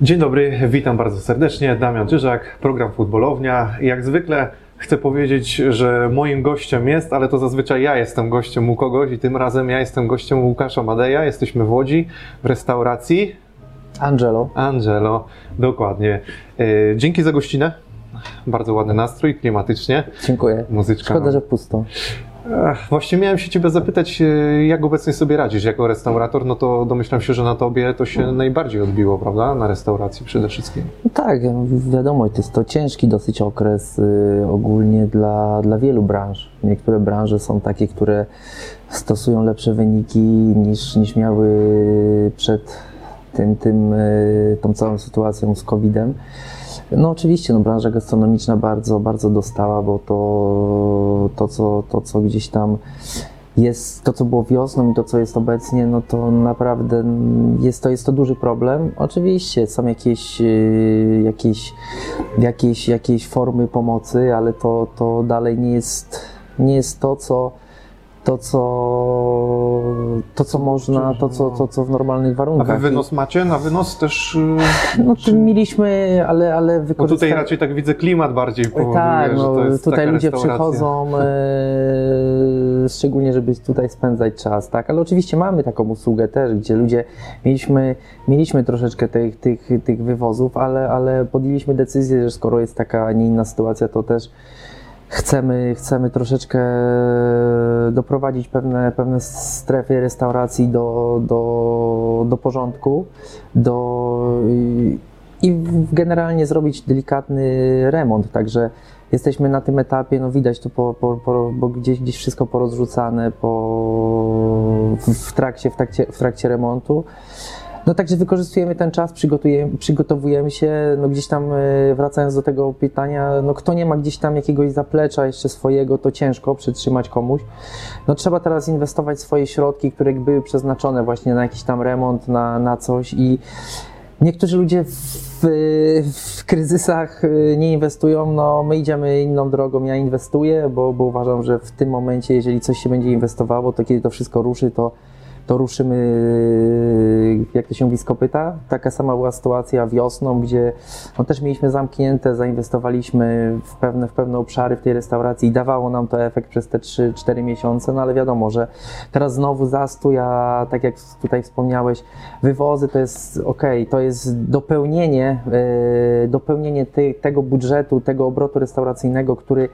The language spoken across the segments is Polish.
Dzień dobry, witam bardzo serdecznie. Damian Czyżak, program Futbolownia. Jak zwykle chcę powiedzieć, że moim gościem jest, ale to zazwyczaj ja jestem gościem u kogoś i tym razem ja jestem gościem Łukasza Madeja. Jesteśmy w Łodzi, w restauracji Angelo. Angelo. Dokładnie. E, Dzięki za gościnę. Bardzo ładny nastrój, klimatycznie. Dziękuję. Muzyczka. Szkoda, że pusto. Ech, Właśnie miałem się Ciebie zapytać, e, jak obecnie sobie radzisz jako restaurator, no to domyślam się, że na Tobie to się najbardziej odbiło, prawda? Na restauracji przede wszystkim. No tak, wiadomo, to jest to ciężki dosyć okres y, ogólnie dla, dla wielu branż. Niektóre branże są takie, które stosują lepsze wyniki niż, niż miały przed tym, tym, y, tą całą sytuacją z COVID-em. No oczywiście, no, branża gastronomiczna bardzo, bardzo dostała, bo to, to, co, to, co gdzieś tam jest, to co było wiosną i to co jest obecnie, no to naprawdę jest to, jest to duży problem. Oczywiście są jakieś, yy, jakieś, jakieś, jakieś formy pomocy, ale to, to dalej nie jest, nie jest to, co to, co, to, co można, to, co, to, co w normalnych A warunkach. Wy wynos macie? Na wynos też... e, No czy- mieliśmy, ale, ale Bo wykorzystaliśmy... tutaj raczej tak widzę klimat bardziej powoduje, Tak, że no, to jest tutaj ludzie przychodzą e, szczególnie, żeby tutaj spędzać czas, tak, ale oczywiście mamy taką usługę też, gdzie ludzie, mieliśmy, mieliśmy troszeczkę tych, tych, tych wywozów, ale, ale podjęliśmy decyzję, że skoro jest taka, a nie inna sytuacja, to też chcemy, chcemy troszeczkę doprowadzić pewne, pewne strefy restauracji do, do, do porządku, do, i, generalnie zrobić delikatny remont, także jesteśmy na tym etapie, no widać to, po, po, po, bo gdzieś, gdzieś wszystko porozrzucane po, w, trakcie, w, trakcie, w trakcie remontu. No także wykorzystujemy ten czas, przygotowujemy się, no gdzieś tam e, wracając do tego pytania, no kto nie ma gdzieś tam jakiegoś zaplecza jeszcze swojego, to ciężko przytrzymać komuś. No trzeba teraz inwestować swoje środki, które były przeznaczone właśnie na jakiś tam remont, na, na coś i niektórzy ludzie w, w kryzysach e, nie inwestują, no my idziemy inną drogą, ja inwestuję, bo, bo uważam, że w tym momencie, jeżeli coś się będzie inwestowało, to kiedy to wszystko ruszy, to to ruszymy, jak to się mówi, z kopyta. Taka sama była sytuacja wiosną, gdzie no, też mieliśmy zamknięte, zainwestowaliśmy w pewne, w pewne obszary w tej restauracji i dawało nam to efekt przez te 3-4 miesiące, no ale wiadomo, że teraz znowu zastój, a tak jak tutaj wspomniałeś, wywozy to jest ok, to jest dopełnienie, e, dopełnienie ty, tego budżetu, tego obrotu restauracyjnego, który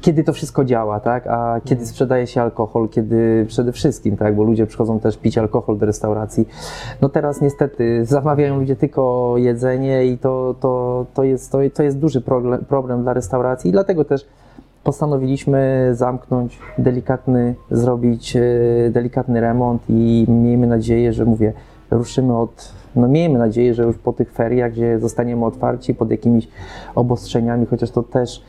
kiedy to wszystko działa, tak? A kiedy sprzedaje się alkohol, kiedy przede wszystkim, tak? Bo ludzie przychodzą też pić alkohol do restauracji. No teraz niestety zamawiają ludzie tylko jedzenie i to, to, to, jest, to, to jest duży problem, problem dla restauracji i dlatego też postanowiliśmy zamknąć, delikatny, zrobić e, delikatny remont i miejmy nadzieję, że mówię, ruszymy od, no miejmy nadzieję, że już po tych feriach, gdzie zostaniemy otwarci pod jakimiś obostrzeniami, chociaż to też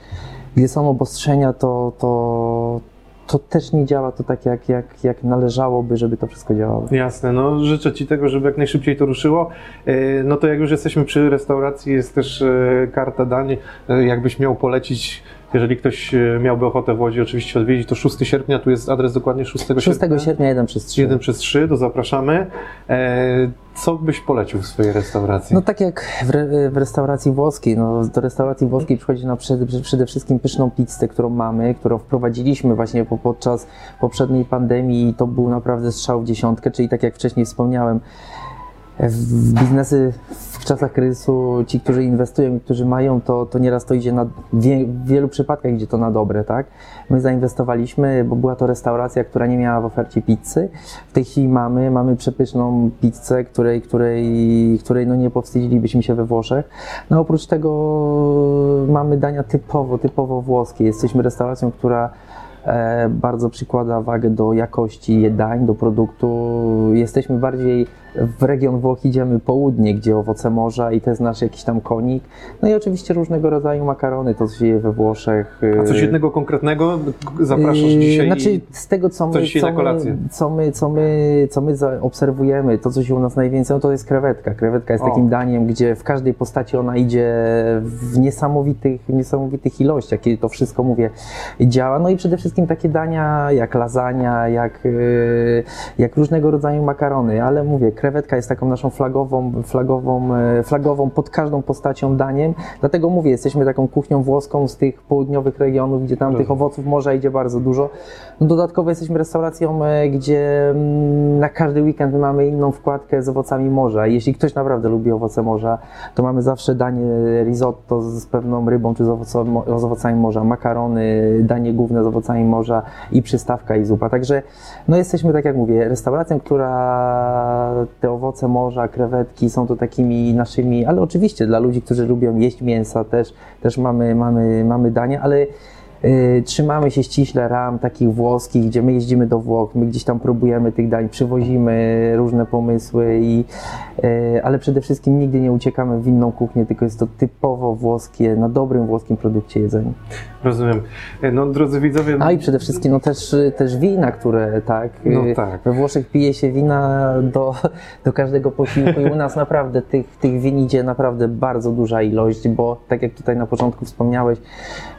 gdzie są obostrzenia, to, to, to też nie działa to tak, jak, jak, jak należałoby, żeby to wszystko działało. Jasne, no życzę Ci tego, żeby jak najszybciej to ruszyło. E, No to jak już jesteśmy przy restauracji, jest też e, karta dań. E, Jakbyś miał polecić, jeżeli ktoś e, miałby ochotę w Łodzi oczywiście odwiedzić, to 6 sierpnia, tu jest adres dokładnie 6 sierpnia. 6 sierpnia 1 przez 3. 1 przez 3, to zapraszamy. E, Co byś polecił w swojej restauracji? No tak jak w, re, w restauracji włoskiej, no do restauracji włoskiej przychodzi nam przede, przede wszystkim pyszną pizzę, którą mamy, którą wprowadziliśmy właśnie po, podczas poprzedniej pandemii i to był naprawdę strzał w dziesiątkę, czyli tak jak wcześniej wspomniałem, w biznesy w czasach kryzysu ci, którzy inwestują i którzy mają, to, to nieraz to idzie na w wielu przypadkach idzie to na dobre, tak? My zainwestowaliśmy, bo była to restauracja, która nie miała w ofercie pizzy. W tej chwili mamy, mamy przepyszną pizzę, której, której, której no nie powstydzilibyśmy się we Włoszech. No oprócz tego mamy dania typowo, typowo włoskie. Jesteśmy restauracją, która e, bardzo przykłada wagę do jakości dań, do produktu. Jesteśmy bardziej w region Włoch idziemy południe, gdzie owoce morza i to jest nasz jakiś tam konik. No i oczywiście różnego rodzaju makarony, to się je we Włoszech. A coś Yy, jednego konkretnego zapraszasz Yy, dzisiaj? Znaczy, z tego co my, co, my, co my, co my, co my obserwujemy, to co się u nas najwięcej, no to jest krewetka. Krewetka jest O. takim daniem, gdzie w każdej postaci ona idzie w niesamowitych, niesamowitych ilościach, kiedy to wszystko, mówię, działa. No i przede wszystkim takie dania jak lasagna, jak, yy, jak różnego rodzaju makarony, ale mówię, krewetka krewetka jest taką naszą flagową, flagową, e, flagową pod każdą postacią daniem. Dlatego mówię, jesteśmy taką kuchnią włoską z tych południowych regionów, gdzie tam tych owoców morza idzie bardzo dużo. No dodatkowo jesteśmy restauracją, e, gdzie mm, na każdy weekend my mamy inną wkładkę z owocami morza. Jeśli ktoś naprawdę lubi owoce morza, to mamy zawsze danie risotto z pewną rybą czy z, owoco- z owocami morza, makarony, danie główne z owocami morza i przystawka i zupa. Także no jesteśmy, tak jak mówię, restauracją, która te owoce morza, krewetki są to takimi naszymi, ale oczywiście dla ludzi, którzy lubią jeść mięsa też, też mamy, mamy, mamy dania, ale trzymamy się ściśle ram takich włoskich, gdzie my jeździmy do Włoch, my gdzieś tam próbujemy tych dań, przywozimy różne pomysły, i, y, ale przede wszystkim nigdy nie uciekamy w inną kuchnię, tylko jest to typowo włoskie, na dobrym włoskim produkcie jedzenie. Rozumiem. E, No, drodzy widzowie, A i przede wszystkim no też, też wina, które tak, No y, tak. we Włoszech pije się wina do, do każdego posiłku i u nas naprawdę tych, tych win idzie naprawdę bardzo duża ilość, bo tak jak tutaj na początku wspomniałeś,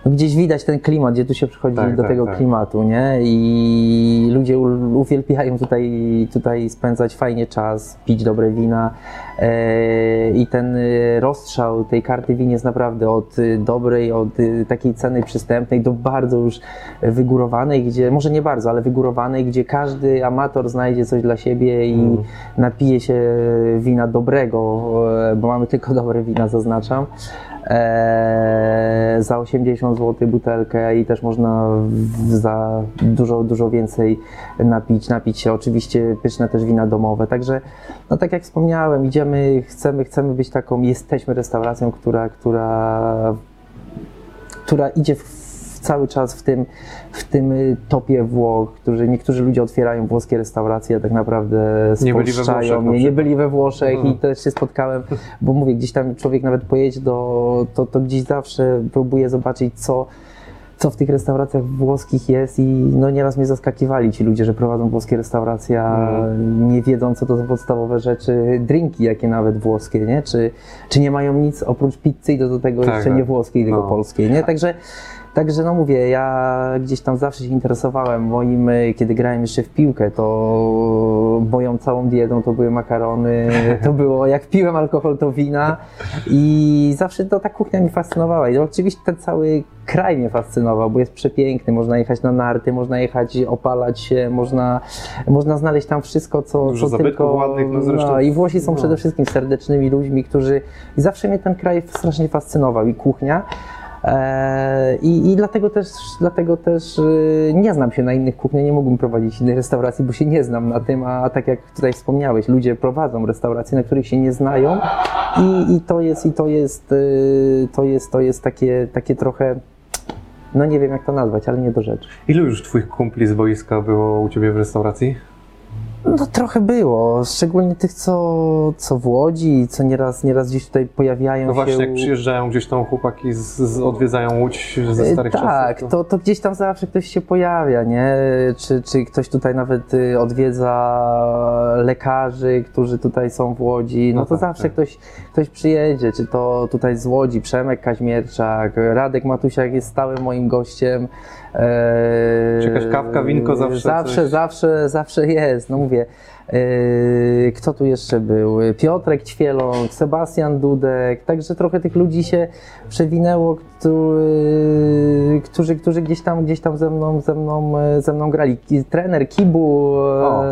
no gdzieś widać ten klimat, gdzie tu się przychodzi Tak, do tak, tego tak. klimatu, nie? I ludzie uwielbiają tutaj, tutaj spędzać fajnie czas, pić dobre wina e, i ten y, rozstrzał tej karty win jest naprawdę od y, dobrej, od takiej ceny przystępnej do bardzo już wygórowanej, gdzie, może nie bardzo, ale wygórowanej, gdzie każdy amator znajdzie coś dla siebie i Mm. napije się wina dobrego, e, bo mamy tylko dobre wina, zaznaczam. E, za 80 zł butelkę i też można za dużo, dużo więcej napić, napić się. Oczywiście pyszne też wina domowe. Także, no tak jak wspomniałem, idziemy, chcemy, chcemy być taką, jesteśmy restauracją, która, która, która idzie w, cały czas w tym, w tym topie Włoch, którzy niektórzy ludzie otwierają włoskie restauracje, a tak naprawdę spolszczają mnie. Nie byli we Włoszech i Mhm. też się spotkałem, bo mówię, gdzieś tam człowiek nawet pojedzie do, to, to gdzieś zawsze próbuje zobaczyć, co, co w tych restauracjach włoskich jest i no nieraz mnie zaskakiwali ci ludzie, że prowadzą włoskie restauracje, a Mhm. nie wiedzą, co to za podstawowe rzeczy, drinki jakie nawet włoskie, nie? Czy, czy nie mają nic oprócz pizzy i do, do tego Tak, jeszcze tak. nie włoskiej, tylko No. polskiej, nie? Także Także no mówię, ja gdzieś tam zawsze się interesowałem moim, y, kiedy grałem jeszcze w piłkę, to moją całą dietą to były makarony, to było, jak piłem alkohol, to wina i zawsze to ta kuchnia mnie fascynowała i oczywiście ten cały kraj mnie fascynował, bo jest przepiękny, można jechać na narty, można jechać opalać się, można, można znaleźć tam wszystko, co, Dużo co tylko... ładnych, no zresztą- i Włosi są no. przede wszystkim serdecznymi ludźmi, którzy i zawsze mnie ten kraj strasznie fascynował i kuchnia. Eee, I, I dlatego też, dlatego też y, nie znam się na innych kuchniach, nie mógłbym prowadzić innej restauracji, bo się nie znam na tym, a tak jak tutaj wspomniałeś, ludzie prowadzą restauracje, na których się nie znają i, i to jest, i to jest, y, to jest, to jest takie, takie trochę, no nie wiem jak to nazwać, ale nie do rzeczy. ilu już twoich kumpli z boiska było u ciebie w restauracji? No trochę było, szczególnie tych, co, co w Łodzi, co nieraz, nieraz gdzieś tutaj pojawiają No się. właśnie, jak przyjeżdżają gdzieś tam chłopaki, z, z, odwiedzają Łódź ze starych E, Tak, czasów. to, to gdzieś tam zawsze ktoś się pojawia, nie? Czy, czy ktoś tutaj nawet y, odwiedza lekarzy, którzy tutaj są w Łodzi, no, No to tak, zawsze tak. ktoś, ktoś przyjedzie, czy to tutaj z Łodzi, Przemek Kaźmierczak, Radek Matusiak jest stałym moim gościem. Czy jakaś kawka, winko zawsze Zawsze, coś? zawsze, zawsze jest, no mówię. E, Kto tu jeszcze był? Piotrek Ćwieląg, Sebastian Dudek, także trochę tych ludzi się przewinęło, który, którzy, którzy gdzieś tam, gdzieś tam ze mną, ze mną, e, ze mną grali. Trener Kibu, O.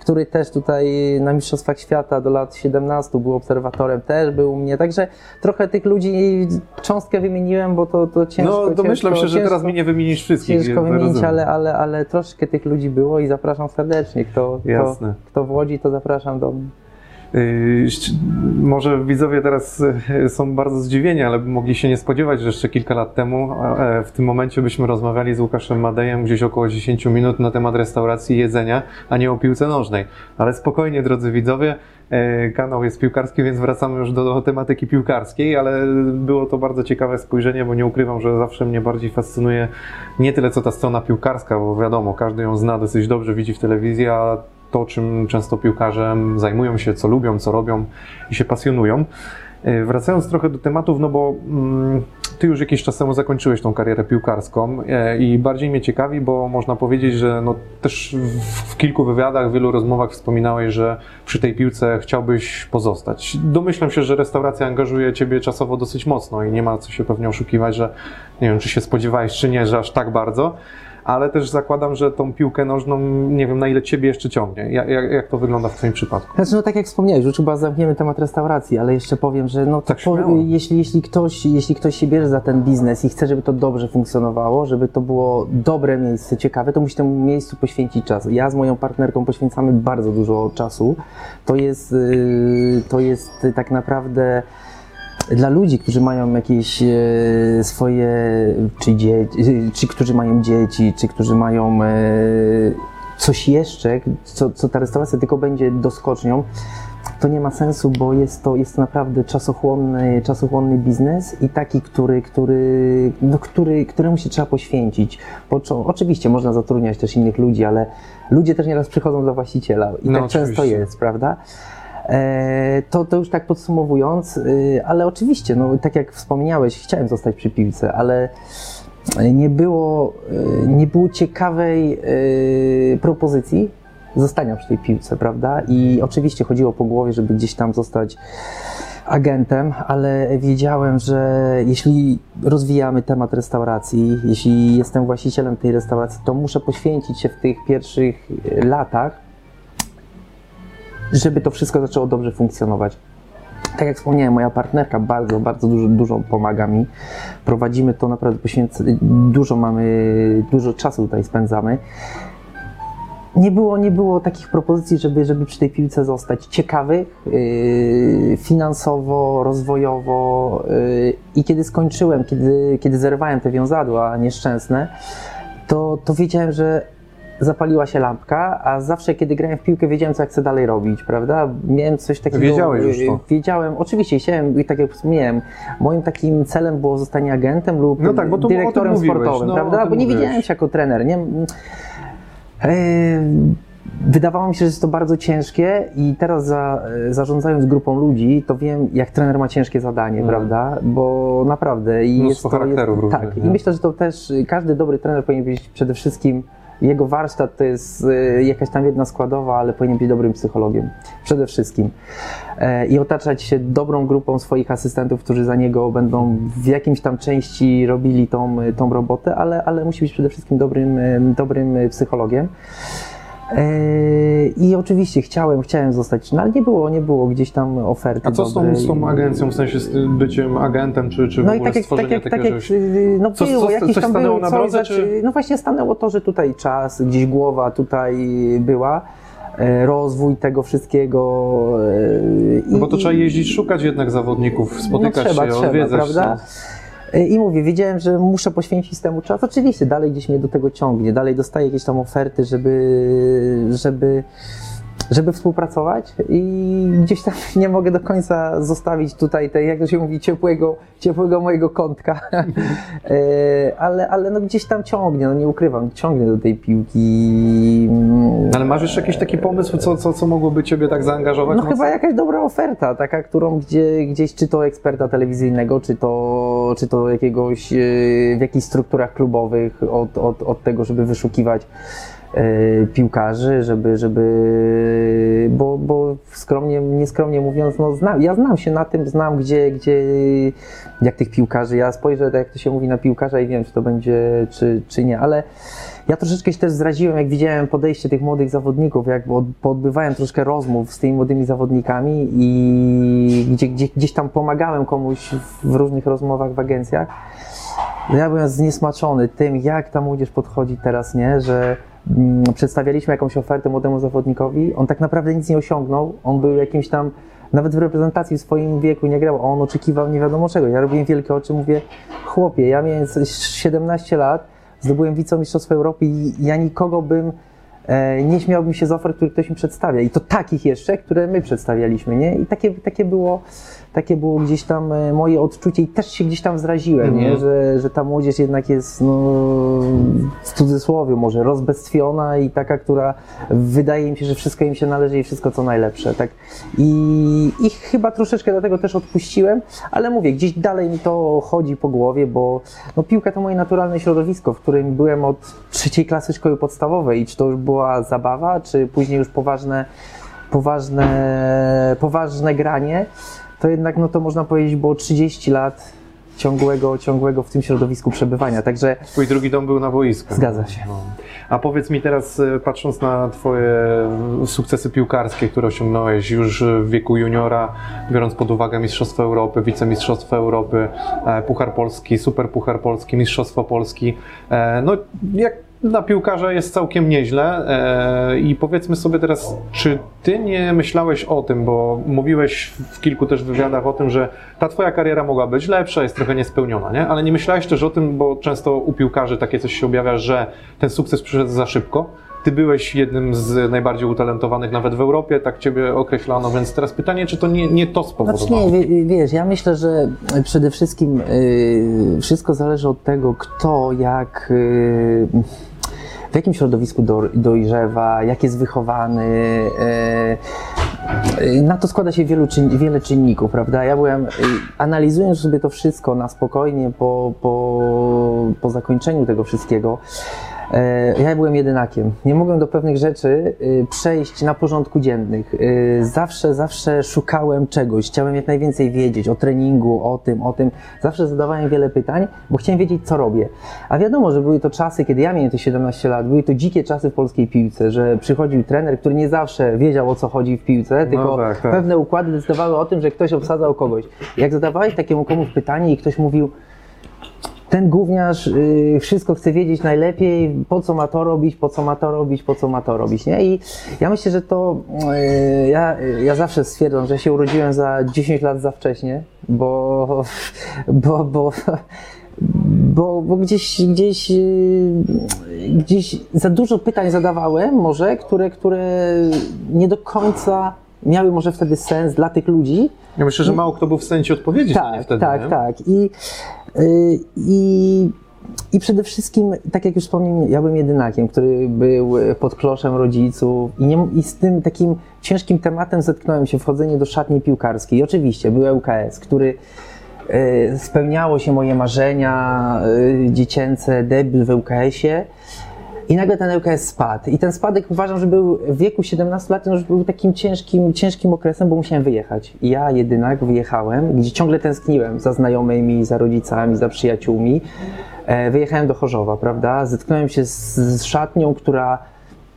który też tutaj na Mistrzostwach Świata do lat 17 był obserwatorem, też był u mnie, także trochę tych ludzi cząstkę wymieniłem, bo to, to ciężko. no domyślam ciężko, się, że teraz mi nie wymienisz wszystkich. Ciężko wymienić, ale, ale, ale troszkę tych ludzi było i zapraszam serdecznie. Kto, kto, Jasne. kto w Łodzi, to zapraszam do mnie. Ści- Może widzowie teraz e, są bardzo zdziwieni, ale mogli się nie spodziewać, że jeszcze kilka lat temu e, w tym momencie byśmy rozmawiali z Łukaszem Madejem gdzieś około 10 minut na temat restauracji i jedzenia, a nie o piłce nożnej. Ale spokojnie, drodzy widzowie, e, kanał jest piłkarski, więc wracamy już do, do tematyki piłkarskiej, ale było to bardzo ciekawe spojrzenie, bo nie ukrywam, że zawsze mnie bardziej fascynuje nie tyle co ta strona piłkarska, bo wiadomo, każdy ją zna dosyć dobrze, widzi w telewizji, a to, czym często piłkarze zajmują się, co lubią, co robią i się pasjonują. E, Wracając trochę do tematów, no bo mm, ty już jakiś czas temu zakończyłeś tą karierę piłkarską e, i bardziej mnie ciekawi, bo można powiedzieć, że no też w, kilku wywiadach, w wielu rozmowach wspominałeś, że przy tej piłce chciałbyś pozostać. Domyślam się, że restauracja angażuje ciebie czasowo dosyć mocno i nie ma co się pewnie oszukiwać, że nie wiem, czy się spodziewałeś, czy nie, że aż tak bardzo. Ale też zakładam, że tą piłkę nożną, nie wiem na ile ciebie jeszcze ciągnie. Jak, jak, jak to wygląda w twoim przypadku? Znaczy, no tak jak wspomniałeś, już chyba zamkniemy temat restauracji, ale jeszcze powiem, że no, Tak po, jeśli, jeśli, ktoś, jeśli ktoś się bierze za ten biznes i chce, żeby to dobrze funkcjonowało, żeby to było dobre miejsce, ciekawe, to musi temu miejscu poświęcić czas. Ja z moją partnerką poświęcamy bardzo dużo czasu. To jest, yy, to jest tak naprawdę dla ludzi, którzy mają jakieś e, swoje, czy, dzieci, czy którzy mają dzieci, czy którzy mają e, coś jeszcze, co, co ta restauracja tylko będzie doskocznią, to nie ma sensu, bo jest to, jest to naprawdę czasochłonny, czasochłonny biznes i taki, który, który, no, który, któremu się trzeba poświęcić. Po, co- oczywiście można zatrudniać też innych ludzi, ale ludzie też nieraz przychodzą dla właściciela i No, tak często oczywiście. jest, prawda? E, to, to już tak podsumowując, y, ale oczywiście, no, tak jak wspomniałeś, chciałem zostać przy piłce, ale nie było, y, nie było ciekawej propozycji zostania przy tej piłce, prawda? I oczywiście chodziło po głowie, żeby gdzieś tam zostać agentem, ale wiedziałem, że jeśli rozwijamy temat restauracji, jeśli jestem właścicielem tej restauracji, to muszę poświęcić się w tych pierwszych latach żeby to wszystko zaczęło dobrze funkcjonować. Tak jak wspomniałem, moja partnerka bardzo, bardzo dużo, dużo pomaga mi. Prowadzimy to naprawdę dużo mamy, dużo czasu tutaj spędzamy. Nie było, nie było takich propozycji, żeby, żeby przy tej piłce zostać ciekawych, yy, finansowo, rozwojowo. Yy, I kiedy skończyłem, kiedy, kiedy zerwałem te wiązadła nieszczęsne, to, to wiedziałem, że zapaliła się lampka, a zawsze kiedy grałem w piłkę wiedziałem, co ja chcę dalej robić, prawda? Miałem coś takiego... Wiedziałeś już to. Wiedziałem, oczywiście chciałem, i tak jak wspomniałem, moim takim celem było zostanie agentem lub No tak, bo to- o tym dyrektorem mówiłeś, sportowym, no, prawda? Bo nie mówiłeś. widziałem się jako trener, nie? Wydawało mi się, że jest to bardzo ciężkie i teraz za, zarządzając grupą ludzi, to wiem, jak trener ma ciężkie zadanie, Mhm. prawda? Bo naprawdę i Mnóstwo jest to, charakterów jest, różnych, Tak, nie? i myślę, że to też każdy dobry trener powinien być przede wszystkim jego warsztat to jest e, jakaś tam jedna składowa, ale powinien być dobrym psychologiem. Przede wszystkim. E, I otaczać się dobrą grupą swoich asystentów, którzy za niego będą w jakimś tam części robili tą, tą robotę, ale, ale musi być przede wszystkim dobrym, e, dobrym psychologiem. E, I oczywiście chciałem, chciałem zostać, no ale nie było, nie było gdzieś tam oferty A co z tą, z tą agencją, w sensie z byciem agentem, czy, czy w No i ogóle tak jak, stworzenie tak jak, tak jak y, no Co- było, co- jakieś coś tam było, na coś, drodze, znaczy, czy- No właśnie stanęło to, że tutaj czas, gdzieś głowa tutaj była, e, rozwój tego wszystkiego. e, No bo to trzeba jeździć, szukać jednak zawodników, spotykać no trzeba, się, trzeba, odwiedzać. prawda? E, I mówię, wiedziałem, że muszę poświęcić temu czas. Oczywiście dalej gdzieś mnie do tego ciągnie, dalej dostaję jakieś tam oferty, żeby, żeby, żeby współpracować i gdzieś tam nie mogę do końca zostawić tutaj tej, jak to się mówi, ciepłego, ciepłego mojego kątka. E, ale, ale no gdzieś tam ciągnie, no nie ukrywam, ciągnie do tej piłki. Mm, Ale masz jeszcze jakiś taki pomysł, co, co, co mogłoby Ciebie tak zaangażować? no mocno? chyba jakaś dobra oferta, taka, którą gdzie, gdzieś, czy to eksperta telewizyjnego, czy to, czy to jakiegoś, e, w jakichś strukturach klubowych od, od, od tego, żeby wyszukiwać piłkarzy, żeby, żeby, bo, bo skromnie, nieskromnie mówiąc, no znam, ja znam się na tym, znam gdzie, gdzie, jak tych piłkarzy, ja spojrzę, tak jak to się mówi na piłkarza i wiem, czy to będzie, czy, czy nie, ale ja troszeczkę się też zraziłem, jak widziałem podejście tych młodych zawodników, jak od- poodbywałem troszkę rozmów z tymi młodymi zawodnikami i gdzie, gdzie, gdzieś tam pomagałem komuś w różnych rozmowach w agencjach. No Ja byłem zniesmaczony tym, jak ta młodzież podchodzi teraz, nie? Że przedstawialiśmy jakąś ofertę młodemu zawodnikowi, on tak naprawdę nic nie osiągnął, on był jakimś tam, nawet w reprezentacji w swoim wieku nie grał, a on oczekiwał nie wiadomo czego. Ja robiłem wielkie oczy, mówię, chłopie, ja miałem 17 lat, zdobyłem wicemistrzostwo Europy i ja nikogo bym e, nie śmiałbym się z ofert, które ktoś mi przedstawia. I to takich jeszcze, które my przedstawialiśmy, nie? I takie, takie było, takie było gdzieś tam e, moje odczucie i też się gdzieś tam zraziłem, nie? Mhm. Że, że ta młodzież jednak jest, no, w cudzysłowie może, rozbestwiona i taka, która wydaje im się, że wszystko im się należy i wszystko co najlepsze, tak? I, i chyba troszeczkę dlatego też odpuściłem, ale mówię, gdzieś dalej mi to chodzi po głowie, bo no, piłka to moje naturalne środowisko, w którym byłem od trzeciej klasy szkoły podstawowej i czy to już była zabawa, czy później już poważne, poważne, poważne granie, to jednak no to można powiedzieć było 30 lat ciągłego, ciągłego w tym środowisku przebywania, także Twój drugi dom był na boisku. Zgadza się. No. A powiedz mi teraz, e, patrząc na Twoje sukcesy piłkarskie, które osiągnąłeś już w wieku juniora, biorąc pod uwagę Mistrzostwo Europy, Wicemistrzostwo Europy, e, Puchar Polski, Super Puchar Polski, Mistrzostwo Polski, e, no jak dla piłkarza jest całkiem nieźle e, i powiedzmy sobie teraz, czy Ty nie myślałeś o tym, bo mówiłeś w kilku też wywiadach o tym, że ta Twoja kariera mogła być lepsza, jest trochę niespełniona, nie? Ale nie myślałeś też o tym, bo często u piłkarzy takie coś się objawia, że ten sukces przyszedł za szybko. Ty byłeś jednym z najbardziej utalentowanych nawet w Europie, tak Ciebie określano, więc teraz pytanie, czy to nie, nie to spowodowało? Znaczy nie, wie- wiesz, ja myślę, że przede wszystkim y, wszystko zależy od tego, kto jak, y, w jakim środowisku do, dojrzewa, jak jest wychowany. y, y, na to składa się wielu wiele czynników, prawda? Ja byłem, y, analizując sobie to wszystko na spokojnie po, po, po zakończeniu tego wszystkiego, E, Ja byłem jedynakiem. Nie mogłem do pewnych rzeczy y, przejść na porządku dziennych. Y, Zawsze, zawsze szukałem czegoś. Chciałem jak najwięcej wiedzieć o treningu, o tym, o tym. Zawsze zadawałem wiele pytań, bo chciałem wiedzieć, co robię. A wiadomo, że były to czasy, kiedy ja miałem te 17 lat, były to dzikie czasy w polskiej piłce, że przychodził trener, który nie zawsze wiedział, o co chodzi w piłce, tylko tak, tak. pewne układy decydowały o tym, że ktoś obsadzał kogoś. Jak zadawałeś takiemu komuś pytanie i ktoś mówił, ten gówniarz y, wszystko chce wiedzieć najlepiej, po co ma to robić, po co ma to robić, po co ma to robić, nie? I ja myślę, że to, y, ja, ja zawsze stwierdzam, że się urodziłem za 10 lat za wcześnie, bo, bo, bo, bo, bo gdzieś, gdzieś, y, gdzieś za dużo pytań zadawałem może, które, które nie do końca miały może wtedy sens dla tych ludzi, Ja myślę, że mało kto był w stanie Ci odpowiedzieć tak, wtedy, tak, nie? tak. I, i, I przede wszystkim, tak jak już wspomniałem, ja byłem jedynakiem, który był pod kloszem rodziców i, nie, i z tym takim ciężkim tematem zetknąłem się, wchodzenie do szatni piłkarskiej. I oczywiście był ŁKS, który y, spełniało się moje marzenia y, dziecięce, debiut w ŁKS-ie. I nagle ten ŁKS spadł. I ten spadek uważam, że był w wieku 17 lat, no, że był takim ciężkim, ciężkim okresem, bo musiałem wyjechać. I ja jedynak wyjechałem, gdzie ciągle tęskniłem za znajomymi, za rodzicami, za przyjaciółmi. E, wyjechałem do Chorzowa, prawda? Zetknąłem się z, z szatnią, która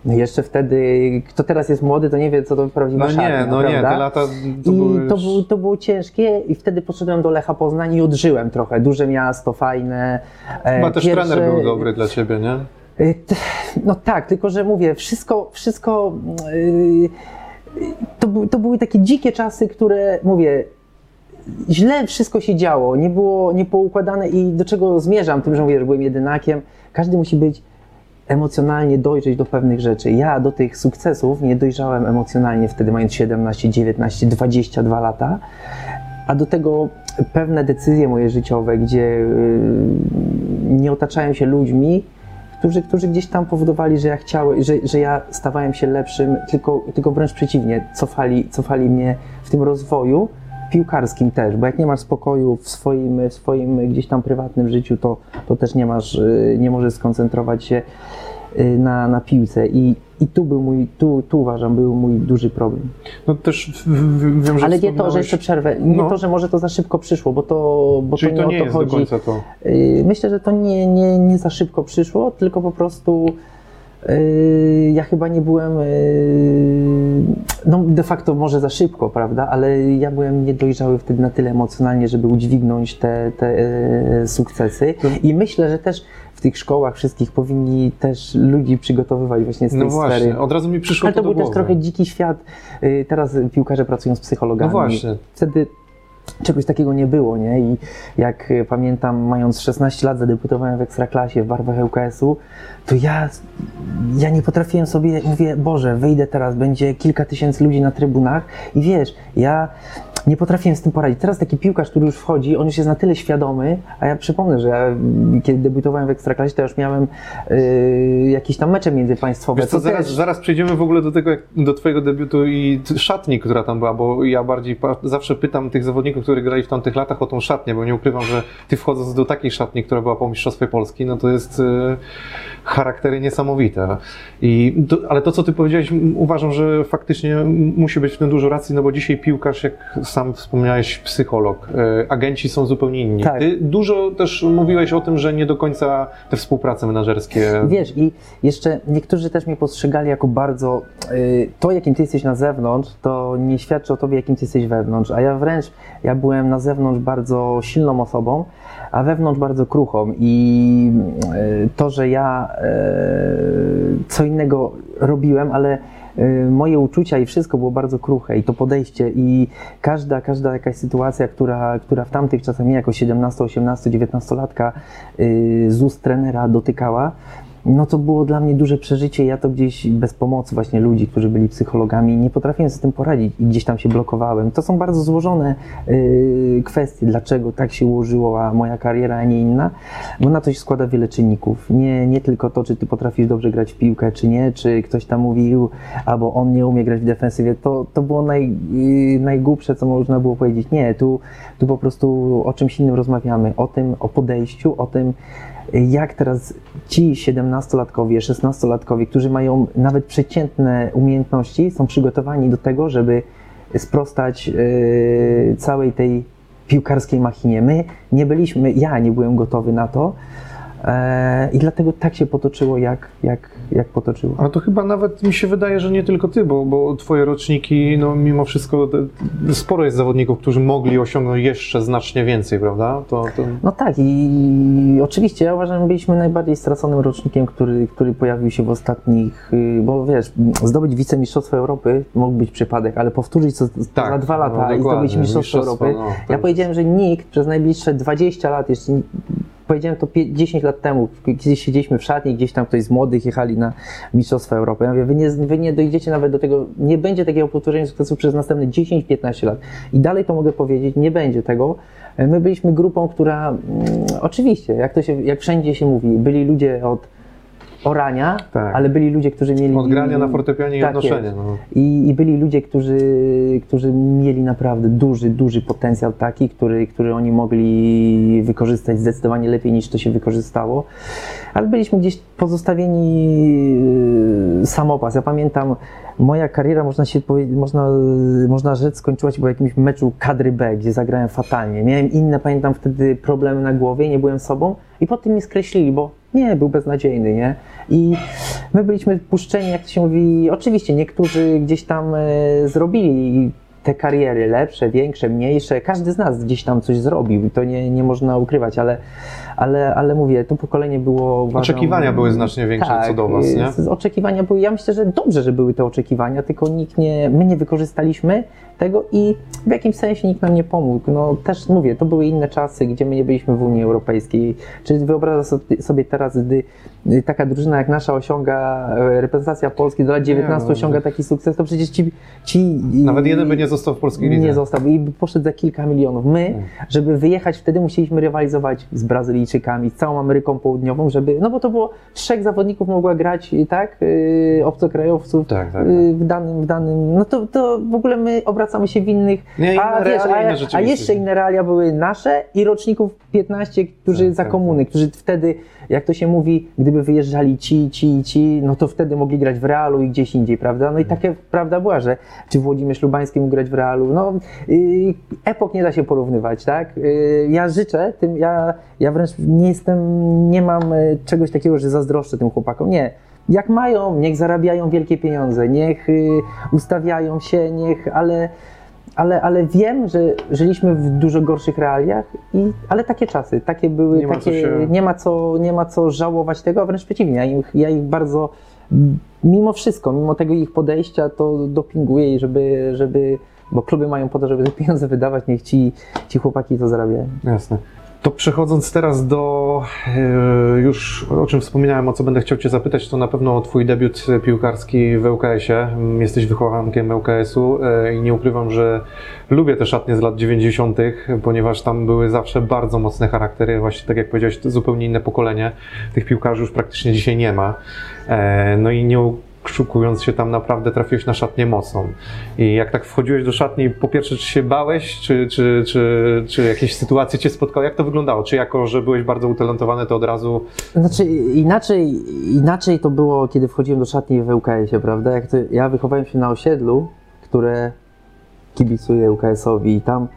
jeszcze wtedy, kto teraz jest młody, to nie wie, co to prawdziwa No szatnia, nie, no nie, prawda? te lata to I były to, już... było, to było ciężkie i wtedy poszedłem do Lecha Poznań i odżyłem trochę. Duże miasto, fajne. E, Chyba też pierwsze- trener był dobry dla Ciebie, nie? Y, No tak, tylko że mówię, wszystko, wszystko. yy, To, to były takie dzikie czasy, które mówię. Źle wszystko się działo, nie było niepoukładane i do czego zmierzam tym, że mówię, że byłem jedynakiem. Każdy musi być emocjonalnie dojrzeć do pewnych rzeczy. Ja do tych sukcesów nie dojrzałem emocjonalnie wtedy, mając 17, 19, 22 lata, a do tego pewne decyzje moje życiowe, gdzie yy, nie otaczałem się ludźmi, którzy, którzy gdzieś tam powodowali, że ja chciałem, że, że ja stawałem się lepszym, tylko, tylko wręcz przeciwnie, cofali, cofali mnie w tym rozwoju piłkarskim też, bo jak nie masz spokoju w swoim, w swoim gdzieś tam prywatnym życiu, to, to też nie masz, y, nie możesz skoncentrować się na, na piłce i, i tu był mój, tu, tu uważam, był mój duży problem. No też wiem, że Ale nie to, że jeszcze przerwę, nie No. to, że może to za szybko przyszło, bo to, bo Czyli to to nie, nie o to jest do chodzi. końca to. Yy, Myślę, że to nie, nie, nie za szybko przyszło, tylko po prostu yy, ja chyba nie byłem, yy, no de facto może za szybko, prawda, ale ja byłem niedojrzały wtedy na tyle emocjonalnie, żeby udźwignąć te, te yy, sukcesy i myślę, że też w tych szkołach wszystkich powinni też ludzi przygotowywać właśnie z tej No właśnie, sfery. od razu mi przyszło Ale to to był też głowy. trochę dziki świat. Yy, Teraz piłkarze pracują z psychologami. No właśnie. Wtedy czegoś takiego nie było, nie? I jak y, pamiętam, mając 16 lat, zadebiutowałem w Ekstraklasie w barwach ŁKS-u, to ja, ja nie potrafiłem sobie, mówię, Boże, wyjdę teraz, będzie kilka tysięcy ludzi na trybunach i wiesz, ja nie potrafiłem z tym poradzić. Teraz taki piłkarz, który już wchodzi, on już jest na tyle świadomy, a ja przypomnę, że ja, kiedy debiutowałem w Ekstraklasie, to już miałem y, jakieś tam mecze międzypaństwowe. Wiesz co, zaraz, też- zaraz przejdziemy w ogóle do tego, do twojego debiutu i szatni, która tam była, bo ja bardziej zawsze pytam tych zawodników, którzy grali w tamtych latach o tą szatnię, bo nie ukrywam, że ty wchodząc do takiej szatni, która była po Mistrzostwie Polski, no to jest e, charaktery niesamowite. I ale to, co ty powiedziałeś, uważam, że faktycznie musi być w tym dużo racji, no bo dzisiaj piłkarz, jak sam wspomniałeś, psycholog, e, agenci są zupełnie inni. Tak. Ty dużo też mówiłeś o tym, że nie do końca te współprace menedżerskie Wiesz, i jeszcze niektórzy też mnie postrzegali jako bardzo. y, to, jakim ty jesteś na zewnątrz, to nie świadczy o tobie, jakim ty jesteś wewnątrz. A ja wręcz, ja byłem na zewnątrz bardzo silną osobą, a wewnątrz bardzo kruchą. I y, to, że ja y, co innego robiłem, ale moje uczucia i wszystko było bardzo kruche i to podejście i każda, każda jakaś sytuacja, która, która w tamtych czasach mnie jako 17, 18, 19 latka y, z ust trenera dotykała, no to było dla mnie duże przeżycie. Ja to gdzieś bez pomocy właśnie ludzi, którzy byli psychologami, nie potrafiłem z tym poradzić i gdzieś tam się blokowałem. To są bardzo złożone y, kwestie, dlaczego tak się ułożyła moja kariera, a nie inna, bo na to się składa wiele czynników. Nie, nie tylko to, czy ty potrafisz dobrze grać w piłkę, czy nie, czy ktoś tam mówił, albo on nie umie grać w defensywie. To, to było naj, y, najgłupsze, co można było powiedzieć. Nie, tu, tu po prostu o czymś innym rozmawiamy. O tym, o podejściu, o tym, jak teraz ci 17-latkowie, 16-latkowie, którzy mają nawet przeciętne umiejętności, są przygotowani do tego, żeby sprostać yy, całej tej piłkarskiej machinie. My nie byliśmy, ja nie byłem gotowy na to e, i dlatego tak się potoczyło, jak, jak, jak potoczyło. Ale to chyba nawet mi się wydaje, że nie tylko ty, bo, bo twoje roczniki, no mimo wszystko te- sporo jest zawodników, którzy mogli osiągnąć jeszcze znacznie więcej, prawda? To, to... No tak i oczywiście ja uważam, że byliśmy najbardziej straconym rocznikiem, który, który pojawił się w ostatnich, y, bo wiesz, zdobyć wicemistrzostwo Europy mógł być przypadek, ale powtórzyć to Tak, za dwa no, lata i dokładnie, zdobyć mistrzostwo mistrzostwo, Europy. no, ja jest- powiedziałem, że nikt przez najbliższe 20 lat jeszcze nie- Powiedziałem to pie- 10 lat temu, kiedyś siedzieliśmy w szatni, gdzieś tam ktoś z młodych jechali na Mistrzostwa Europy. Ja mówię, wy nie, wy nie dojdziecie nawet do tego, nie będzie takiego powtórzenia sukcesu przez następne 10-15 lat. I dalej to mogę powiedzieć, nie będzie tego. My byliśmy grupą, która mm, oczywiście, jak to się, jak wszędzie się mówi, byli ludzie od orania, Tak. ale byli ludzie, którzy mieli... Od grania na fortepianie i Tak odnoszenia. jest. No. I, I byli ludzie, którzy, którzy mieli naprawdę duży, duży potencjał taki, który, który oni mogli wykorzystać zdecydowanie lepiej niż to się wykorzystało. Ale byliśmy gdzieś pozostawieni yy, samopas. Ja pamiętam, moja kariera, można się można, można rzec, skończyła się po jakimś meczu kadry B, gdzie zagrałem fatalnie. Miałem inne, pamiętam wtedy problemy na głowie, nie byłem sobą i potem mnie skreślili, bo nie, był beznadziejny, nie? I my byliśmy puszczeni, jak to się mówi, oczywiście niektórzy gdzieś tam e, zrobili te kariery lepsze, większe, mniejsze. Każdy z nas gdzieś tam coś zrobił i to nie, nie można ukrywać, ale, ale, ale mówię, to pokolenie było. Uważam, Oczekiwania były znacznie większe tak, co do was, nie? z- Oczekiwania były, ja myślę, że dobrze, że były te oczekiwania, tylko nikt nie, my nie wykorzystaliśmy tego i w jakimś sensie nikt nam nie pomógł. No też mówię, to były inne czasy, gdzie my nie byliśmy w Unii Europejskiej. Czy wyobrażasz sobie- teraz, gdy y, taka drużyna jak nasza osiąga, e, reprezentacja Polski do lat 19 no, osiąga taki sukces, to przecież ci... ci Nawet jeden by nie został w polskiej lidze. nie został i by poszedł za kilka milionów. My, żeby wyjechać wtedy, musieliśmy rywalizować z Brazylijczykami, z całą Ameryką Południową, żeby, no bo to było trzech zawodników mogła grać, y, tak, yy, obcokrajowców Tak, tak, yy, w danym, w danym, no to, to w ogóle my obracamy się w innych, Nie, a, wiesz, a, a jeszcze inne realia były nasze i roczników 15, którzy Tak, za tak, komuny, którzy wtedy, jak to się mówi, gdyby wyjeżdżali ci, ci, ci, no to wtedy mogli grać w Realu i gdzieś indziej, prawda? No i Mhm. takie prawda była, że czy Włodzimierz Lubański mógł grać w Realu, no yy, epok nie da się porównywać, tak? Yy, ja życzę tym, ja, ja wręcz nie jestem, nie mam y, czegoś takiego, że zazdroszczę tym chłopakom, nie. Jak mają, niech zarabiają wielkie pieniądze, niech y, ustawiają się, niech, ale ale, ale wiem, że żyliśmy w dużo gorszych realiach, i, ale takie czasy, takie były, Nie ma co takie, się- nie, ma co, nie ma co żałować tego, a wręcz przeciwnie, ja ich, ja ich bardzo, mimo wszystko, mimo tego ich podejścia, to dopinguję i żeby, żeby bo kluby mają po to, żeby te pieniądze wydawać, niech ci, ci chłopaki to zarabiają. Jasne. To przechodząc teraz do e, już o czym wspominałem, o co będę chciał Cię zapytać, to na pewno Twój debiut piłkarski w ŁKS-ie. Jesteś wychowankiem ŁKS-u e, i nie ukrywam, że lubię te szatnie z lat 90., ponieważ tam były zawsze bardzo mocne charaktery. Właśnie tak jak powiedziałeś, zupełnie inne pokolenie. Tych piłkarzy już praktycznie dzisiaj nie ma. E, no i nie szukując się tam naprawdę trafiłeś na szatnię mocną. I jak tak wchodziłeś do szatni, po pierwsze, czy się bałeś, czy, czy, czy, czy jakieś sytuacje cię spotkały? Jak to wyglądało? Czy jako, że byłeś bardzo utalentowany, to od razu... Znaczy inaczej, inaczej to było, kiedy wchodziłem do szatni w ŁKS-ie, prawda? Jak to, ja wychowałem się na osiedlu, które kibicuje ŁKS-owi i tam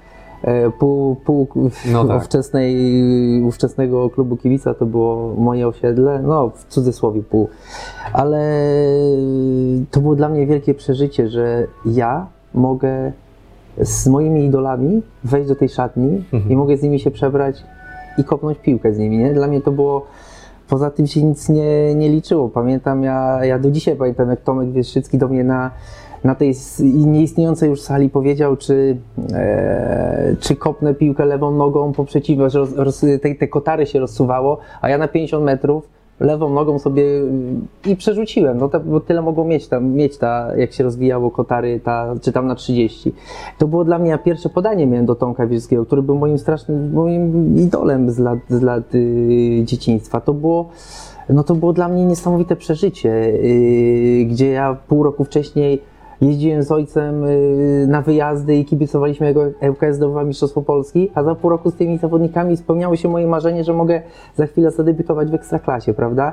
pół, pół no tak. ówczesnej, ówczesnego klubu kibica to było moje osiedle, no w cudzysłowie pół. Ale to było dla mnie wielkie przeżycie, że ja mogę z moimi idolami wejść do tej szatni mhm. i mogę z nimi się przebrać i kopnąć piłkę z nimi, nie? Dla mnie to było poza tym się nic nie, nie liczyło. Pamiętam, ja, ja do dzisiaj pamiętam, jak Tomek Wieszycki do mnie na na tej nieistniejącej już sali powiedział, czy, e, czy kopnę piłkę lewą nogą po przeciwnie, że roz, roz, te, te kotary się rozsuwało, a ja na 50 metrów lewą nogą sobie i przerzuciłem, no to, bo tyle mogło mieć tam, mieć ta, jak się rozwijało kotary, ta, czy tam na 30. To było dla mnie, pierwsze podanie miałem do Tomka Wielskiego, który był moim strasznym, moim idolem z lat, z lat yy, dzieciństwa. To było, no to było dla mnie niesamowite przeżycie, yy, gdzie ja pół roku wcześniej jeździłem z ojcem y, na wyjazdy i kibicowaliśmy jego ŁKS zdobywa Mistrzostwo Polski, a za pół roku z tymi zawodnikami spełniało się moje marzenie, że mogę za chwilę zadebiutować w Ekstraklasie, prawda?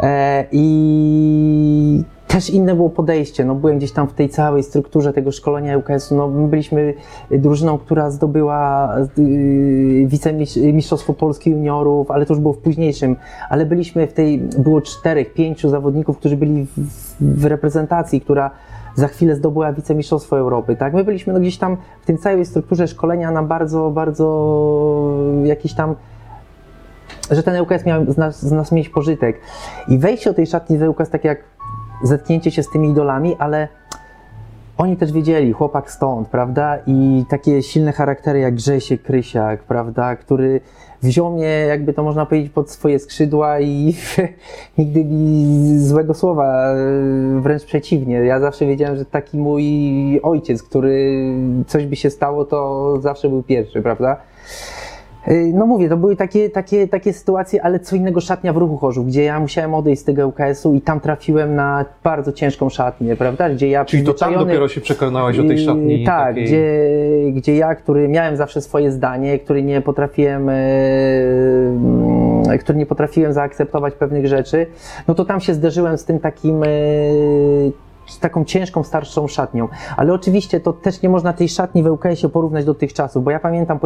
E, I też inne było podejście. No, byłem gdzieś tam w tej całej strukturze tego szkolenia ŁKS-u. No, my byliśmy drużyną, która zdobyła yy, wicemistrzostwo Polski juniorów, ale to już było w późniejszym. Ale byliśmy w tej, było czterech, pięciu zawodników, którzy byli w, w reprezentacji, która za chwilę zdobyła wicemistrzostwo Europy, tak? My byliśmy no, gdzieś tam w tej całej strukturze szkolenia na bardzo, bardzo jakiś tam że ten ŁKS miał z nas, z nas mieć pożytek. I wejście do tej szatni z ŁKS tak jak zetknięcie się z tymi idolami, ale oni też wiedzieli, chłopak stąd, prawda? I takie silne charaktery jak Grzesiek Krysiak, prawda? Który wziął mnie, jakby to można powiedzieć, pod swoje skrzydła i nigdy mi złego słowa, e, wręcz przeciwnie. Ja zawsze wiedziałem, że taki mój ojciec, który coś by się stało, to zawsze był pierwszy, prawda? Y, no mówię, to były takie, takie, takie sytuacje, ale co innego szatnia w ruchu Chorzów, gdzie ja musiałem odejść z tego UKS-u i tam trafiłem na bardzo ciężką szatnię, prawda? Gdzie ja Czyli to tam dopiero się przekonałeś o tej y, szatni? Tak, takiej... gdzie, gdzie ja, który miałem zawsze swoje zdanie, który nie potrafiłem yy, który nie potrafiłem zaakceptować pewnych rzeczy, no to tam się zderzyłem z tym takim yy, z taką ciężką, starszą szatnią. Ale oczywiście to też nie można tej szatni w ŁKS-ie porównać do tych czasów, bo ja pamiętam,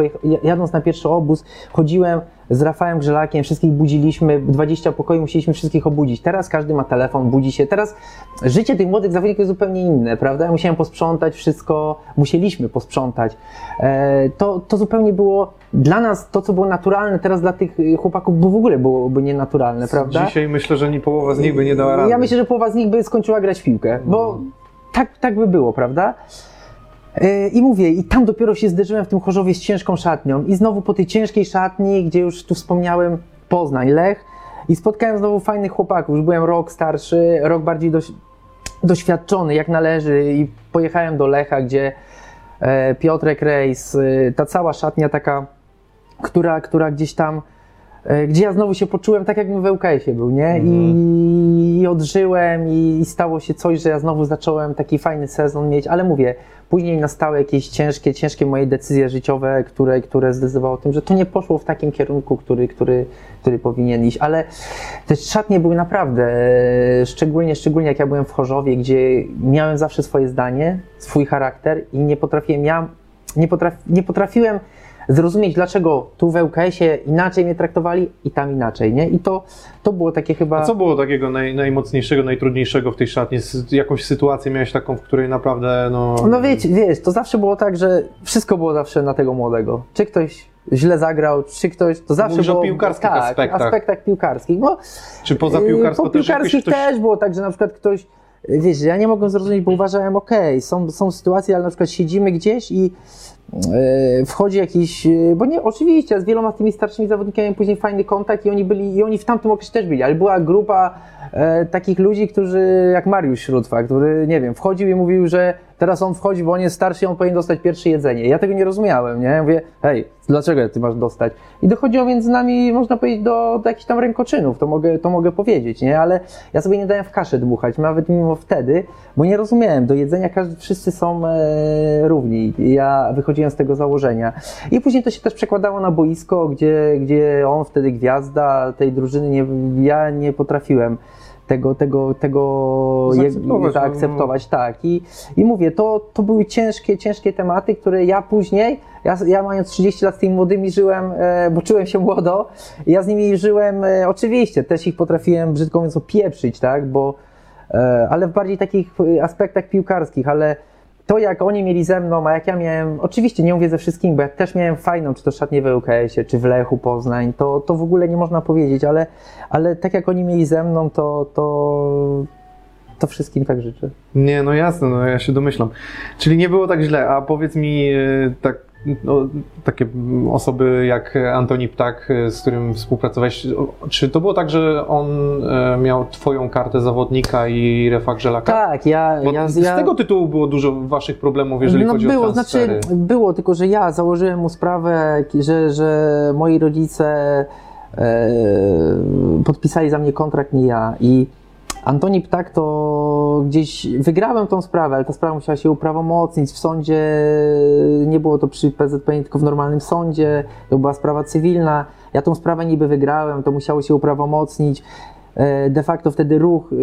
jadąc na pierwszy obóz, chodziłem z Rafałem Grzelakiem, wszystkich budziliśmy, 20 pokoi musieliśmy wszystkich obudzić. Teraz każdy ma telefon, budzi się. Teraz życie tych młodych zawodników jest zupełnie inne, prawda? Ja musiałem posprzątać wszystko, musieliśmy posprzątać. E, to, to zupełnie było dla nas to, co było naturalne, teraz dla tych chłopaków bo w ogóle byłoby nienaturalne, prawda? Dzisiaj myślę, że nie połowa z nich by nie dała rady. Ja myślę, że połowa z nich by skończyła grać w piłkę, bo no. tak, tak by było, prawda? E, I mówię, i tam dopiero się zderzyłem w tym Chorzowie z ciężką szatnią. I znowu po tej ciężkiej szatni, gdzie już tu wspomniałem, Poznań, Lech. I spotkałem znowu fajnych chłopaków. Już byłem rok starszy, rok bardziej doś doświadczony, jak należy. I pojechałem do Lecha, gdzie e, Piotrek Rejs, e, ta cała szatnia taka, która, która gdzieś tam E, gdzie ja znowu się poczułem tak, jakbym w ŁKS-ie był, nie? I, mhm. I odżyłem i, i, stało się coś, że ja znowu zacząłem taki fajny sezon mieć, ale mówię, później nastały jakieś ciężkie, ciężkie moje decyzje życiowe, które, które zdecydowały o tym, że to nie poszło w takim kierunku, który, który, który powinien iść, ale te szatnie były naprawdę, e, szczególnie, szczególnie jak ja byłem w Chorzowie, gdzie miałem zawsze swoje zdanie, swój charakter i nie potrafiłem, ja nie, potraf, nie potrafiłem zrozumieć, dlaczego tu w ŁKS-ie inaczej mnie traktowali i tam inaczej, nie? I to, to było takie chyba... A co było takiego naj, najmocniejszego, najtrudniejszego w tej szatni? Jakąś sytuację miałeś taką, w której naprawdę, no... No wiesz, wiesz, to zawsze było tak, że wszystko było zawsze na tego młodego. Czy ktoś źle zagrał, czy ktoś, to zawsze Mówisz było... o piłkarskich tak, aspektach. aspektach piłkarskich, bo... Czy poza piłkarsko po też piłkarskich ktoś... też było tak, że na przykład ktoś wiesz, ja nie mogłem zrozumieć, bo uważałem, okej, są, są sytuacje, ale na przykład siedzimy gdzieś i e, wchodzi jakiś, e, bo nie, oczywiście, z wieloma tymi starszymi zawodnikami później fajny kontakt i oni byli, i oni w tamtym okresie też byli, ale była grupa e, takich ludzi, którzy, jak Mariusz Śródwa, który, nie wiem, wchodził i mówił, że teraz on wchodzi, bo on jest starszy i on powinien dostać pierwsze jedzenie. Ja tego nie rozumiałem, nie? Ja mówię, hej, dlaczego ty masz dostać? I dochodziło między nami, można powiedzieć, do, do jakichś tam rękoczynów, to mogę, to mogę powiedzieć, nie? Ale ja sobie nie dałem w kaszę dmuchać, nawet mimo wtedy, bo nie rozumiałem, do jedzenia każdy, wszyscy są e, równi. Ja wychodziłem z tego założenia. I później to się też przekładało na boisko, gdzie, gdzie on wtedy gwiazda tej drużyny, nie, ja nie potrafiłem tego, tego, tego Zaakceptować, no. zaakceptować, tak. I, I mówię, to, to były ciężkie, ciężkie tematy, które ja później, ja, ja mając 30 lat z tymi młodymi żyłem, e, bo czułem się młodo, ja z nimi żyłem, e, oczywiście, też ich potrafiłem, brzydko mówiąc, opieprzyć, tak, bo, e, ale w bardziej takich aspektach piłkarskich, ale to jak oni mieli ze mną, a jak ja miałem, oczywiście nie mówię ze wszystkim, bo ja też miałem fajną, czy to szatnię w ŁKS-ie, czy w Lechu Poznań, to, to w ogóle nie można powiedzieć, ale, ale tak jak oni mieli ze mną, to, to, to wszystkim tak życzę. Nie, no jasne, no ja się domyślam. Czyli nie było tak źle, a powiedz mi e, tak, no, takie osoby jak Antoni Ptak, z którym współpracowałeś, czy to było tak, że on e, miał twoją kartę zawodnika i Refa Grzelaka? Tak, ja, Bo ja, z ja tego tytułu było dużo waszych problemów, jeżeli no chodzi było, o transfery. znaczy było, tylko że ja założyłem mu sprawę, że, że moi rodzice e, podpisali za mnie kontrakt, nie ja. I Antoni Ptak to gdzieś wygrałem tą sprawę, ale ta sprawa musiała się uprawomocnić w sądzie. Nie było to przy PZPN, tylko w normalnym sądzie. To była sprawa cywilna. Ja tą sprawę niby wygrałem, to musiało się uprawomocnić. E, De facto wtedy ruch, y,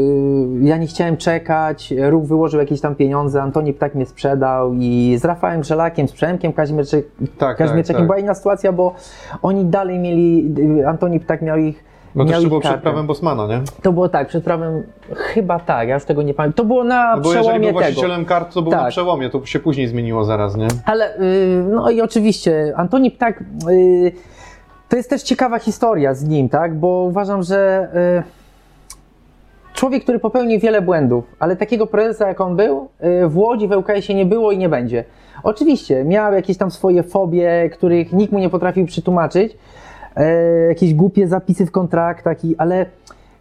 ja nie chciałem czekać, ruch wyłożył jakieś tam pieniądze, Antoni Ptak mnie sprzedał i z Rafałem Grzelakiem, z Przemkiem Kazimierczak, Tak, Kazimierczakiem tak, była tak. inna sytuacja, bo oni dalej mieli, y, Antoni Ptak miał ich Bo to jeszcze było przed prawem Bosmana, nie? To było tak, przed prawem, chyba tak, ja już tego nie pamiętam. To było na No bo jeżeli przełomie był tego. właścicielem kart, to było na Tak. przełomie, to się później zmieniło zaraz, nie? Ale, y, no i oczywiście, Antoni Ptak, y, to jest też ciekawa historia z nim, tak, bo uważam, że y, człowiek, który popełnił wiele błędów, ale takiego prezesa jak on był, y, w Łodzi w ŁKS-ie nie było i nie będzie. Oczywiście, miał jakieś tam swoje fobie, których nikt mu nie potrafił przytłumaczyć, e, jakieś głupie zapisy w kontraktach, i, ale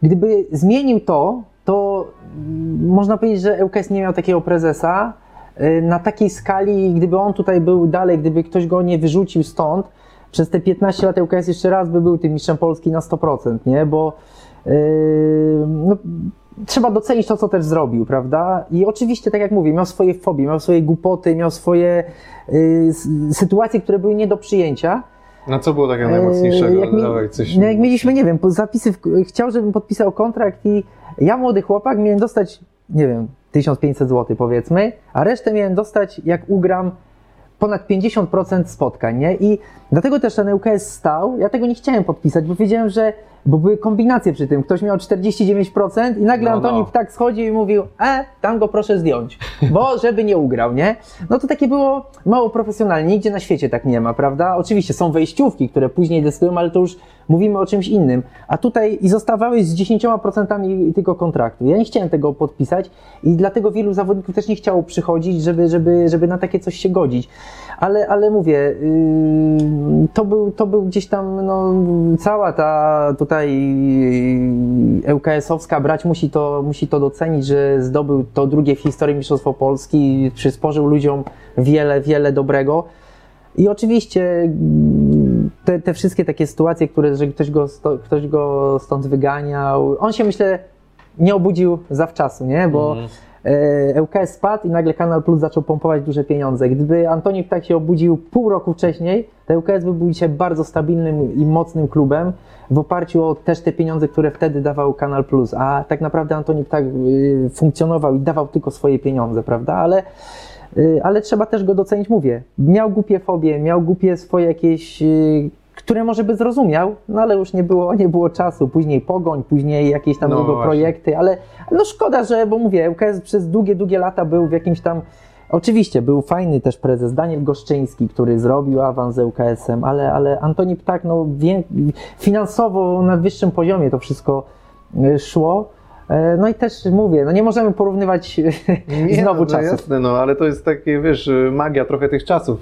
gdyby zmienił to, to mm, można powiedzieć, że ŁKS nie miał takiego prezesa e, na takiej skali, gdyby on tutaj był dalej, gdyby ktoś go nie wyrzucił stąd, przez te 15 lat ŁKS jeszcze raz by był tym mistrzem Polski na 100%, nie? Bo yy, no, trzeba docenić to, co też zrobił, prawda? I oczywiście, tak jak mówię, miał swoje fobie, miał swoje głupoty, miał swoje yy, sytuacje, które były nie do przyjęcia. Na co było takiego najmocniejszego? Eee, Jak, mi, Dawaj, coś... no jak mieliśmy, nie wiem, zapisy, w, chciał, żebym podpisał kontrakt i ja, młody chłopak, miałem dostać, nie wiem, 1500 zł powiedzmy, a resztę miałem dostać, jak ugram ponad 50% spotkań, nie? I dlatego też ten ŁKS stał. Ja tego nie chciałem podpisać, bo wiedziałem, że. Bo były kombinacje przy tym. Ktoś miał 49% i nagle No, Antoni no. Ptak schodził i mówił: E, tam go proszę zdjąć, bo żeby nie ugrał, nie? No to takie było mało profesjonalnie. Nigdzie na świecie tak nie ma, prawda? Oczywiście są wejściówki, które później decydują, ale to już mówimy o czymś innym. A tutaj i zostawałeś z 10% tylko kontraktu. Ja nie chciałem tego podpisać i dlatego wielu zawodników też nie chciało przychodzić, żeby, żeby, żeby na takie coś się godzić. Ale, ale mówię, yy, to, był, to był gdzieś tam no, cała ta tutaj yy, ŁKS-owska brać musi to, musi to docenić, że zdobył to drugie w historii Mistrzostwo Polski, przysporzył ludziom wiele, wiele dobrego. I oczywiście mm, te, te wszystkie takie sytuacje, które, że ktoś go, ktoś go stąd wyganiał, on się myślę nie obudził zawczasu, nie? Bo Mhm. E, ŁKS spadł i nagle Kanal Plus zaczął pompować duże pieniądze. Gdyby Antoni Ptak się obudził pół roku wcześniej, to ŁKS by był dzisiaj bardzo stabilnym i mocnym klubem w oparciu o też te pieniądze, które wtedy dawał Kanal Plus. A tak naprawdę Antoni Ptak y, funkcjonował i dawał tylko swoje pieniądze, prawda? Ale Y, ale trzeba też go docenić, mówię. Miał głupie fobie, miał głupie swoje jakieś, y, które może by zrozumiał, no ale już nie było, nie było czasu. Później pogoń, później jakieś tam No jego właśnie. projekty, ale no szkoda, że, bo mówię, ŁKS przez długie, długie lata był w jakimś tam. Oczywiście był fajny też prezes Daniel Goszczyński, który zrobił awans z ŁKS-em, ale, ale Antoni Ptak, no, wię, finansowo na wyższym poziomie to wszystko y, szło. E, No i też mówię, no nie możemy porównywać znowu no, czasów. jasne, no ale to jest takie, wiesz, magia trochę tych czasów.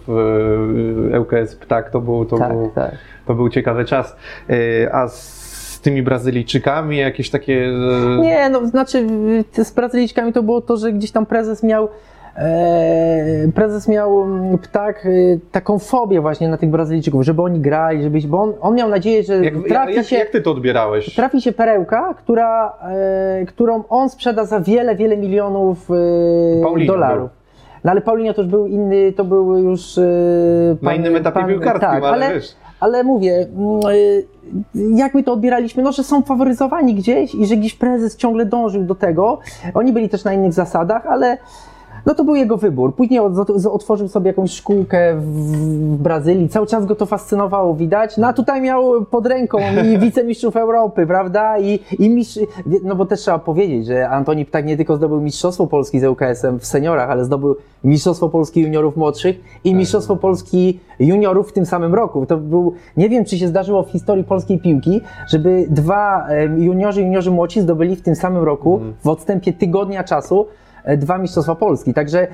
e, ŁKS Ptak to był, to Tak, był, tak. to był ciekawy czas. E, A z tymi Brazylijczykami jakieś takie... Nie, no znaczy z Brazylijczykami to było to, że gdzieś tam prezes miał prezes miał ptak y, taką fobię właśnie na tych Brazylijczyków, żeby oni grali, żebyś, bo on, on miał nadzieję, że Jak, trafi jak, się jak ty to odbierałeś? trafi się perełka, która, e, którą on sprzeda za wiele, wiele milionów e, dolarów. No ale Paulinho to już był inny, to był już... E, Na pan- innym etapie pan- piłkarskim, tak, ale, wiesz... ale mówię, mm, jak my to odbieraliśmy, no, że są faworyzowani gdzieś i że gdzieś prezes ciągle dążył do tego. Oni byli też na innych zasadach, ale no to był jego wybór. Później otworzył sobie jakąś szkółkę w, Brazylii, cały czas go to fascynowało, widać. No a tutaj miał pod ręką i wicemistrzów Europy, prawda? I, i mistrz, no bo też trzeba powiedzieć, że Antoni Ptak nie tylko zdobył Mistrzostwo Polski z ŁKS-em w seniorach, ale zdobył Mistrzostwo Polski juniorów młodszych i Mistrzostwo Polski juniorów w tym samym roku. To był, nie wiem czy się zdarzyło w historii polskiej piłki, żeby dwa juniorzy i juniorzy młodsi zdobyli w tym samym roku w odstępie tygodnia czasu dwa Mistrzostwa Polski. Także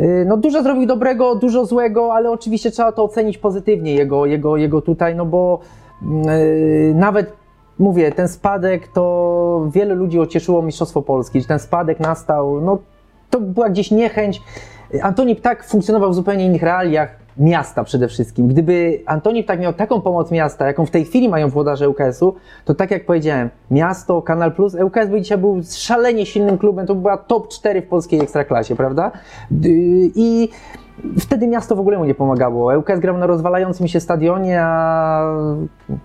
y, no dużo zrobił dobrego, dużo złego, ale oczywiście trzeba to ocenić pozytywnie jego, jego, jego tutaj, no bo y, nawet mówię, ten spadek to wiele ludzi ocieszyło Mistrzostwo Polski, że ten spadek nastał, no to była gdzieś niechęć. Antoni Ptak funkcjonował w zupełnie innych realiach miasta przede wszystkim. Gdyby Antoni Ptak miał taką pomoc miasta, jaką w tej chwili mają włodarze ŁKS-u, to tak jak powiedziałem, miasto, Kanal Plus, ŁKS by dzisiaj był szalenie silnym klubem, to była top 4 w polskiej ekstraklasie, prawda? I wtedy miasto w ogóle mu nie pomagało. ŁKS grał na rozwalającym się stadionie, a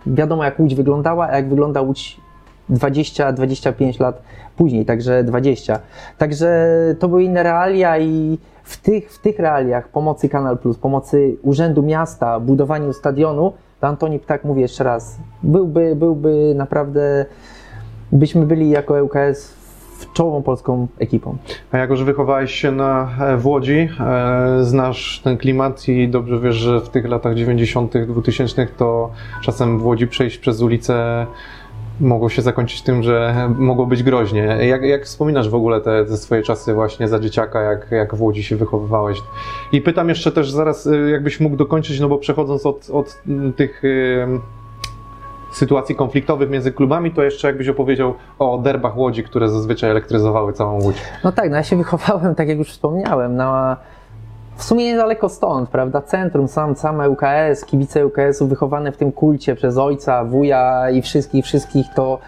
wiadomo jak Łódź wyglądała, a jak wygląda Łódź 20-25 lat później, także 20. Także to były inne realia i w tych, w tych realiach pomocy Kanal Plus, pomocy Urzędu Miasta, budowaniu stadionu, to Antoni Ptak, mówię jeszcze raz, byłby, byłby naprawdę, byśmy byli jako ŁKS czołową polską ekipą. A jak już wychowałeś się na, e, w Łodzi, e, znasz ten klimat i dobrze wiesz, że w tych latach 90., 2000 to czasem w Łodzi przejść przez ulicę mogło się zakończyć tym, że mogło być groźnie. Jak, jak wspominasz w ogóle te, te swoje czasy właśnie za dzieciaka, jak, jak w Łodzi się wychowywałeś? I pytam jeszcze też zaraz, e, jakbyś mógł dokończyć, no bo przechodząc od, od tych e, sytuacji konfliktowych między klubami, to jeszcze jakbyś opowiedział o derbach Łodzi, które zazwyczaj elektryzowały całą Łódź. No tak, no ja się wychowałem, tak jak już wspomniałem, na, w sumie niedaleko stąd, prawda, centrum, sam, same UKS, kibice UKS-u wychowane w tym kulcie przez ojca, wuja i wszystkich, wszystkich to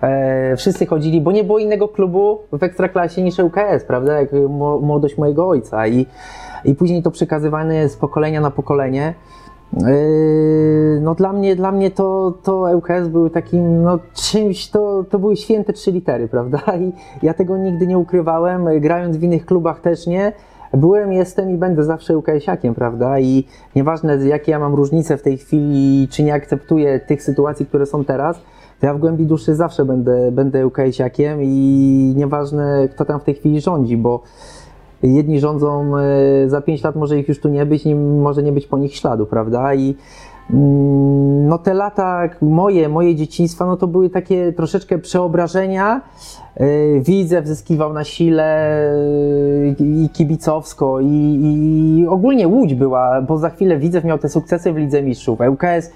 e, wszyscy chodzili, bo nie było innego klubu w Ekstraklasie niż UKS, prawda, jak młodość mojego ojca i, i później to przekazywane z pokolenia na pokolenie. Yy, No dla mnie, dla mnie to, to ŁKS był takim no, czymś, to, to były święte trzy litery, prawda? I ja tego nigdy nie ukrywałem, grając w innych klubach też nie. Byłem, jestem i będę zawsze UKS-iakiem, prawda? I nieważne jakie ja mam różnice w tej chwili, czy nie akceptuję tych sytuacji, które są teraz, to ja w głębi duszy zawsze będę, będę UKS-iakiem i nieważne kto tam w tej chwili rządzi, bo jedni rządzą, e, za 5 lat może ich już tu nie być, nie, może nie być po nich śladu, prawda? I mm, no te lata moje, moje dzieciństwa, no to były takie troszeczkę przeobrażenia. E, Widzew zyskiwał na sile e, i kibicowsko i, i ogólnie Łódź była, bo za chwilę Widzew miał te sukcesy w Lidze Mistrzów. ŁKS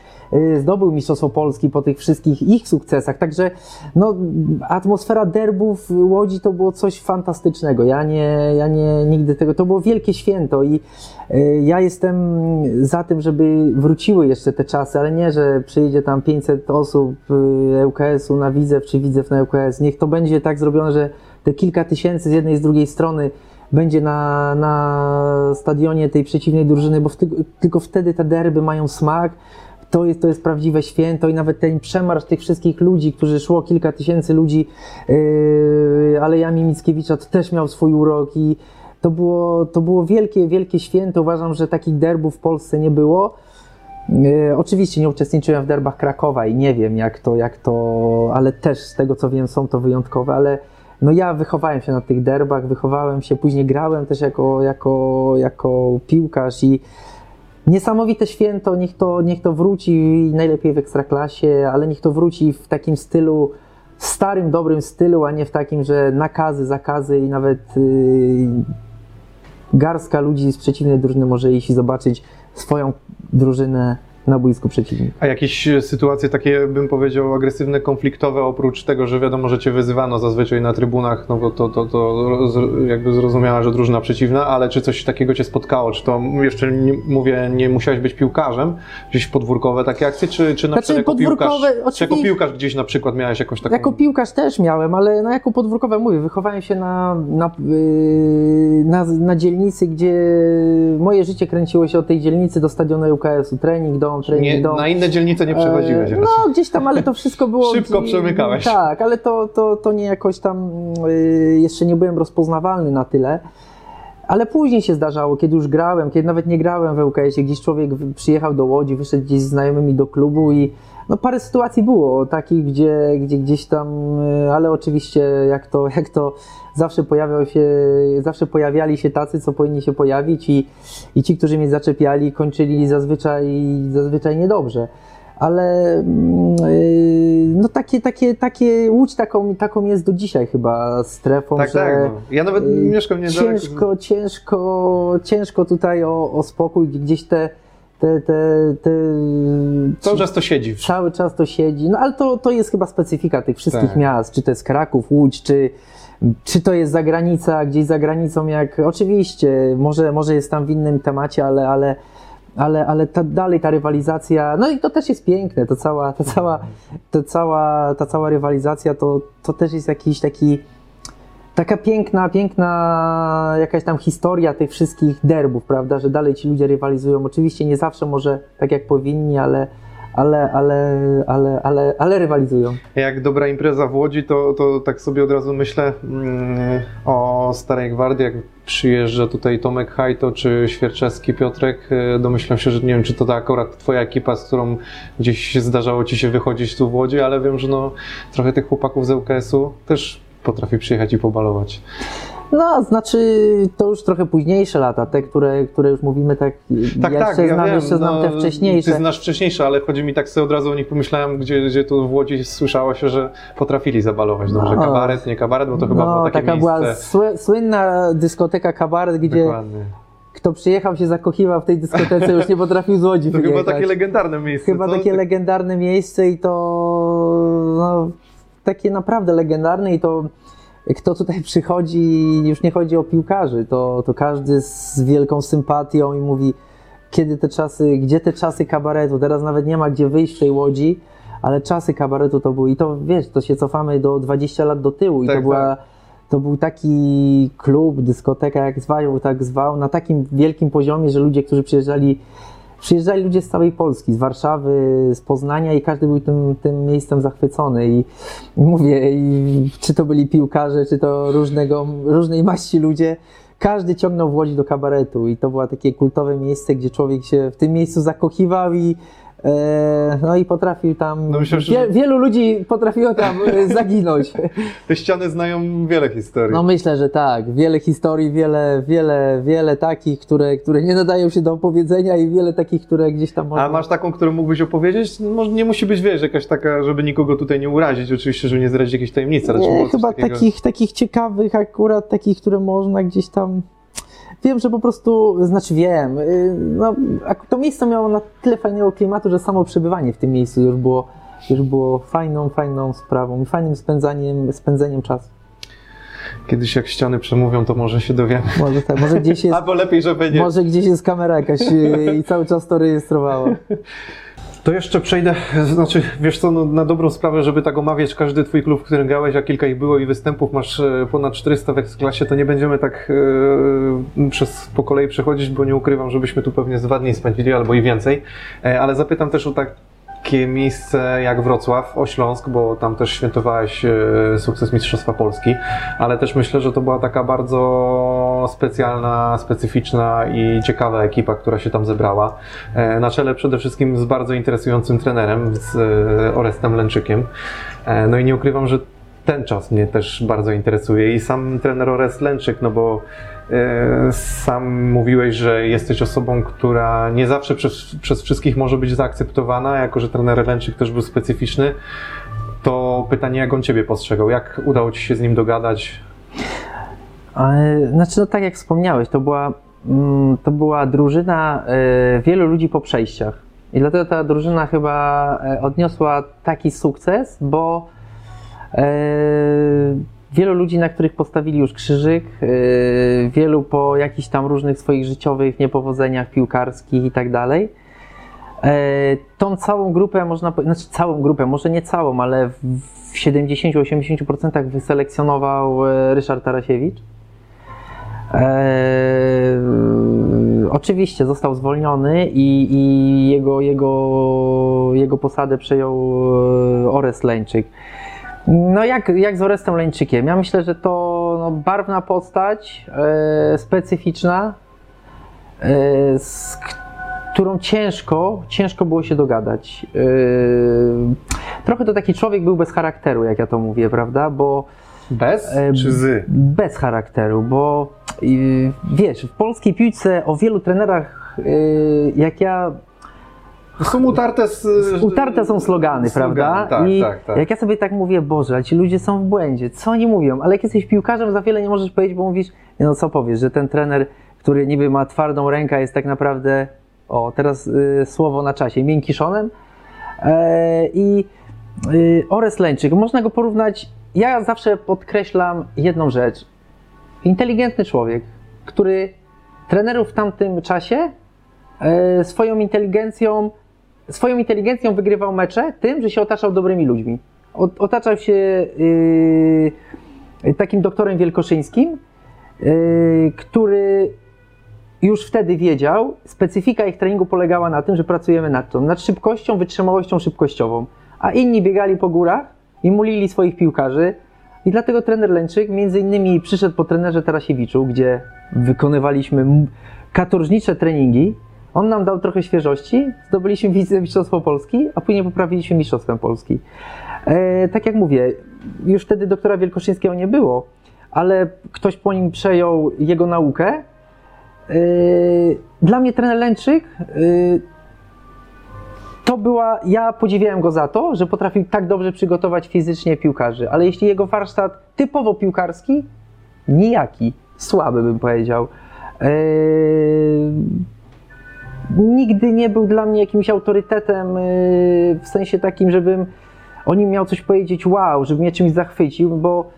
zdobył Mistrzostwo Polski po tych wszystkich ich sukcesach, także no, atmosfera derbów w Łodzi to było coś fantastycznego. Ja nie, ja nie nigdy tego, to było wielkie święto i y, ja jestem za tym, żeby wróciły jeszcze te czasy, ale nie, że przyjedzie tam 500 osób y, ŁKS-u na Widzew czy Widzew na ŁKS. Niech to będzie tak zrobione, że te kilka tysięcy z jednej i z drugiej strony będzie na, na stadionie tej przeciwnej drużyny, bo w ty, tylko wtedy te derby mają smak to jest, to jest prawdziwe święto i nawet ten przemarsz tych wszystkich ludzi, którzy szło kilka tysięcy ludzi yy, Alejami Mickiewicza, to też miał swój urok i to było, to było wielkie, wielkie święto. Uważam, że takich derbów w Polsce nie było. Yy, oczywiście nie uczestniczyłem w derbach Krakowa i nie wiem jak to, jak to, ale też z tego co wiem są to wyjątkowe, ale no ja wychowałem się na tych derbach, wychowałem się, później grałem też jako, jako, jako piłkarz i Niesamowite święto, niech to, niech to wróci najlepiej w ekstraklasie, ale niech to wróci w takim stylu starym, dobrym stylu, a nie w takim, że nakazy, zakazy i nawet yy, garstka ludzi z przeciwnej drużyny może iść i zobaczyć swoją drużynę na boisku przeciwnika. A jakieś sytuacje takie, bym powiedział, agresywne, konfliktowe, oprócz tego, że wiadomo, że cię wyzywano zazwyczaj na trybunach, no bo to, to, to jakby zrozumiała, że drużyna przeciwna, ale czy coś takiego cię spotkało? Czy to jeszcze nie, mówię, nie musiałeś być piłkarzem? Gdzieś podwórkowe takie akcje, czy, czy na Znaczy, przykład jako piłkarz, czy jako piłkarz gdzieś na przykład miałeś jakąś taką... Jako piłkarz też miałem, ale no jako podwórkowe mówię, wychowałem się na, na, yy, na, na dzielnicy, gdzie moje życie kręciło się od tej dzielnicy do stadionu UKS-u. Trening, nie, na inne dzielnice nie przechodziłeś. E, raczej. No, gdzieś tam, ale to wszystko było. Szybko przemykałeś. Tak, ale to, to, to nie jakoś tam. y, jeszcze nie byłem rozpoznawalny na tyle. Ale później się zdarzało, kiedy już grałem, kiedy nawet nie grałem w ŁKS-ie, gdzieś człowiek przyjechał do Łodzi, wyszedł gdzieś z znajomymi do klubu i no parę sytuacji było takich, gdzie, gdzie gdzieś tam, y, ale oczywiście jak to, jak to zawsze pojawiał się, zawsze pojawiali się tacy, co powinni się pojawić i, i ci, którzy mnie zaczepiali, kończyli zazwyczaj, zazwyczaj niedobrze. Ale mm, y, no takie, takie, takie Łódź taką, taką jest do dzisiaj chyba strefą, Tak, że tak. No. Ja nawet y, mieszkam niedaleko. ciężko, ciężko, ciężko tutaj o, o spokój, gdzieś te, te, te, te Cały czas to siedzi. cały czas to siedzi, no ale to, to jest chyba specyfika tych wszystkich Tak. miast, czy to jest Kraków, Łódź, czy, czy to jest zagranica, gdzieś za granicą, jak oczywiście, może, może jest tam w innym temacie, ale, ale, ale, ale ta, dalej ta rywalizacja, no i to też jest piękne, to cała, ta cała, to cała, ta cała rywalizacja to, to też jest jakiś taki taka piękna, piękna jakaś tam historia tych wszystkich derbów, prawda, że dalej ci ludzie rywalizują. Oczywiście nie zawsze może tak jak powinni, ale, ale, ale, ale, ale, ale rywalizują. Jak dobra impreza w Łodzi, to, to tak sobie od razu myślę mm, o Starej Gwardii, jak przyjeżdża tutaj Tomek Hajto czy Świerczewski Piotrek, e, domyślam się, że nie wiem, czy to ta akurat twoja ekipa, z którą gdzieś zdarzało ci się wychodzić tu w Łodzi, ale wiem, że no, trochę tych chłopaków z ŁKS-u też potrafi przyjechać i pobalować. No, znaczy to już trochę późniejsze lata, te, które, które już mówimy tak, Tak, ja tak, jeszcze ja znam, wiem, jeszcze znam no, te wcześniejsze. Ty znasz wcześniejsze, ale chodzi mi tak sobie od razu o nich pomyślałem, gdzie, gdzie tu w Łodzi słyszało się, że potrafili zabalować dobrze. No. Kabaret, nie kabaret, bo to chyba było no, takie taka miejsce. była sły, słynna dyskoteka Kabaret, gdzie Dokładnie. kto przyjechał się zakochiwał w tej dyskotece, już nie potrafił z Łodzi To chyba wyjechać. takie legendarne miejsce. Chyba co? takie legendarne miejsce i to no, takie naprawdę legendarne i to kto tutaj przychodzi, już nie chodzi o piłkarzy, to, to każdy z wielką sympatią i mówi kiedy te czasy, gdzie te czasy kabaretu, teraz nawet nie ma gdzie wyjść w tej łodzi, ale czasy kabaretu to były i to wiesz, to się cofamy do 20 lat do tyłu i Tak, to była tak. to był taki klub, dyskoteka, jak zwał, tak zwał, na takim wielkim poziomie, że ludzie, którzy przyjeżdżali, przyjeżdżali ludzie z całej Polski, z Warszawy, z Poznania i każdy był tym, tym miejscem zachwycony. I, mówię, i czy to byli piłkarze, czy to różnego, różnej maści ludzie, każdy ciągnął w Łodzi do kabaretu. I to było takie kultowe miejsce, gdzie człowiek się w tym miejscu zakochiwał i no i potrafił tam, No myślę, że- wie, wielu ludzi potrafiło tam e, zaginąć. Te ściany znają wiele historii. No myślę, że tak. Wiele historii, wiele, wiele, wiele takich, które, które nie nadają się do opowiedzenia i wiele takich, które gdzieś tam można... A masz taką, którą mógłbyś opowiedzieć? No, może nie musi być, wiesz, jakaś taka, żeby nikogo tutaj nie urazić, oczywiście, żeby nie zdradzić jakiejś tajemnicy, Nie, chyba takich, takich ciekawych akurat, takich, które można gdzieś tam... Wiem, że po prostu, znaczy wiem, y, no, to miejsce miało na tyle fajnego klimatu, że samo przebywanie w tym miejscu już było, już było fajną, fajną sprawą i fajnym spędzaniem, spędzeniem czasu. Kiedyś jak ściany przemówią, to może się dowiemy. Może tak, może gdzieś jest, Albo lepiej, żeby nie. może gdzieś jest kamera jakaś y, i cały czas to rejestrowała. To jeszcze przejdę, znaczy, wiesz co, no, na dobrą sprawę, żeby tak omawiać każdy twój klub, w którym grałeś, a kilka ich było i występów, masz e, ponad 400 w Ekstraklasie, to nie będziemy tak e, przez, po kolei przechodzić, bo nie ukrywam, żebyśmy tu pewnie z dwa dni spędzili, albo i więcej, e, ale zapytam też o takie miejsce jak Wrocław, Ośląsk, bo tam też świętowałeś e, sukces Mistrzostwa Polski, ale też myślę, że to była taka bardzo specjalna, specyficzna i ciekawa ekipa, która się tam zebrała. E, Na czele przede wszystkim z bardzo interesującym trenerem, z e, Orestem Lęczykiem. No i nie ukrywam, że ten czas mnie też bardzo interesuje i sam trener Orest Lęczyk, no bo sam mówiłeś, że jesteś osobą, która nie zawsze przez, przez wszystkich może być zaakceptowana, jako że trener Lęczyk też był specyficzny. to pytanie, jak on ciebie postrzegał? Jak udało ci się z nim dogadać? E, Znaczy, no tak jak wspomniałeś, to była, mm, to była drużyna e, wielu ludzi po przejściach. I dlatego ta drużyna chyba e, odniosła taki sukces, bo e, wielu ludzi, na których postawili już krzyżyk, e, wielu po jakichś tam różnych swoich życiowych niepowodzeniach piłkarskich i tak dalej. E, Tą całą grupę można, znaczy całą grupę, może nie całą, ale w w 70-80% wyselekcjonował e, Ryszard Tarasiewicz. Eee, oczywiście został zwolniony i, i jego, jego, jego posadę przejął e, Ores Leńczyk. No jak, jak z Orestem Leńczykiem? Ja myślę, że to no, barwna postać, e, specyficzna, e, z którą ciężko, ciężko było się dogadać. E, trochę to taki człowiek był bez charakteru, jak ja to mówię, prawda? Bo Bez czy z? bez charakteru, bo yy, wiesz, w polskiej piłce o wielu trenerach, yy, jak ja, Są utarte z... utarte są slogany, prawda? Tak, I tak, tak. jak ja sobie tak mówię, Boże, ci ludzie są w błędzie, co oni mówią? Ale jak jesteś piłkarzem, za wiele nie możesz powiedzieć, bo mówisz, no co powiesz, że ten trener, który niby ma twardą rękę, jest tak naprawdę, o teraz y, słowo na czasie, miękiszonem. E, I y, Ores Leńczyk, można go porównać, ja zawsze podkreślam jedną rzecz. Inteligentny człowiek, który trenerów w tamtym czasie e, swoją inteligencją, swoją inteligencją wygrywał mecze tym, że się otaczał dobrymi ludźmi. Otaczał się y, takim doktorem Wielkoszyńskim, y, który już wtedy wiedział, specyfika ich treningu polegała na tym, że pracujemy nad tą, nad szybkością, wytrzymałością szybkościową, a inni biegali po górach i mulili swoich piłkarzy. I dlatego trener Lęczyk między innymi przyszedł po trenerze Tarasiewiczu, gdzie wykonywaliśmy katorżnicze treningi. On nam dał trochę świeżości, zdobyliśmy wicemistrzostwo Polski, a później poprawiliśmy mistrzostwem Polski. E, tak jak mówię, już wtedy doktora Wielkoszyńskiego nie było, ale ktoś po nim przejął jego naukę. E, Dla mnie trener Lęczyk e, to była, ja podziwiałem go za to, że potrafił tak dobrze przygotować fizycznie piłkarzy, ale jeśli jego warsztat typowo piłkarski, nijaki, słaby bym powiedział. Eee, nigdy nie był dla mnie jakimś autorytetem eee, w sensie takim, żebym o nim miał coś powiedzieć wow, żeby mnie czymś zachwycił, bo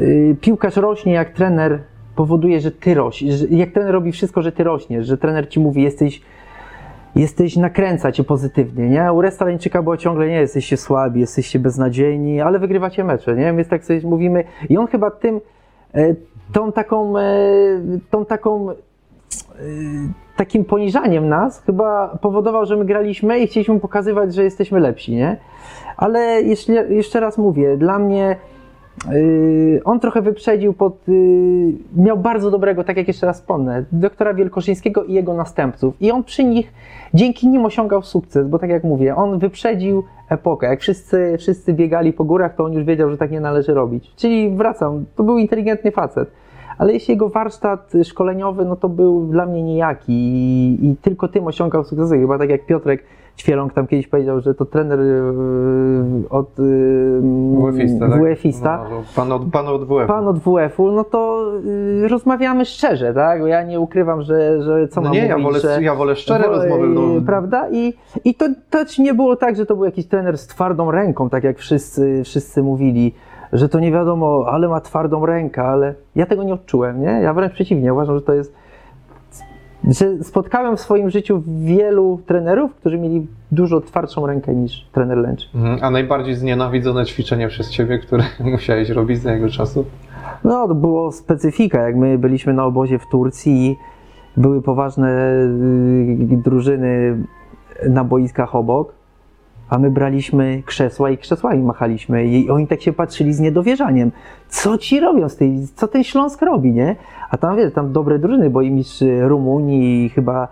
eee, piłkarz rośnie jak trener powoduje, że ty rośniesz, jak trener robi wszystko, że ty rośniesz, że trener ci mówi jesteś jesteś, nakręca cię pozytywnie, nie? U Resta Leńczyka było ciągle, nie, jesteście słabi, jesteście beznadziejni, ale wygrywacie mecze, nie? Więc tak sobie mówimy i on chyba tym, e, tą taką, e, tą taką, takim poniżaniem nas chyba powodował, że my graliśmy i chcieliśmy pokazywać, że jesteśmy lepsi, nie? Ale jeszcze, jeszcze raz mówię, dla mnie Yy, on trochę wyprzedził pod. Yy, miał bardzo dobrego, tak jak jeszcze raz wspomnę, doktora Wielkoszyńskiego i jego następców. I on przy nich, dzięki nim osiągał sukces, bo tak jak mówię, on wyprzedził epokę. Jak wszyscy, wszyscy biegali po górach, to on już wiedział, że tak nie należy robić. Czyli wracam, to był inteligentny facet. Ale jeśli jego warsztat szkoleniowy, no to był dla mnie nijaki i, i tylko tym osiągał sukcesy. Chyba tak jak Piotrek Ćwieląg tam kiedyś powiedział, że to trener yy, od yy, WF-ista, tak? WF-ista. No, pan, od, pan od WF. Pan od WF-u, no to y, rozmawiamy szczerze, tak? Bo ja nie ukrywam, że, że co No mam nie, ja mówić, wolę, że... ja wolę szczere Wolę, rozmowy. No, y, Prawda? I, i to też nie było tak, że to był jakiś trener z twardą ręką, tak jak wszyscy, wszyscy mówili, że to nie wiadomo, ale ma twardą rękę, ale ja tego nie odczułem, nie? Ja wręcz przeciwnie, uważam, że to jest że spotkałem w swoim życiu wielu trenerów, którzy mieli dużo twardszą rękę niż trener Lęcz. Mhm. A najbardziej znienawidzone ćwiczenie przez ciebie, które musiałeś robić za jego czasu? No, to było specyfika. Jak my byliśmy na obozie w Turcji, były poważne y, drużyny na boiskach obok, a my braliśmy krzesła i krzesłami machaliśmy. I oni tak się patrzyli z niedowierzaniem. Co ci robią z tej, co ten Śląsk robi, nie? A tam, wiesz, tam dobre drużyny, bo i mistrz Rumunii i chyba,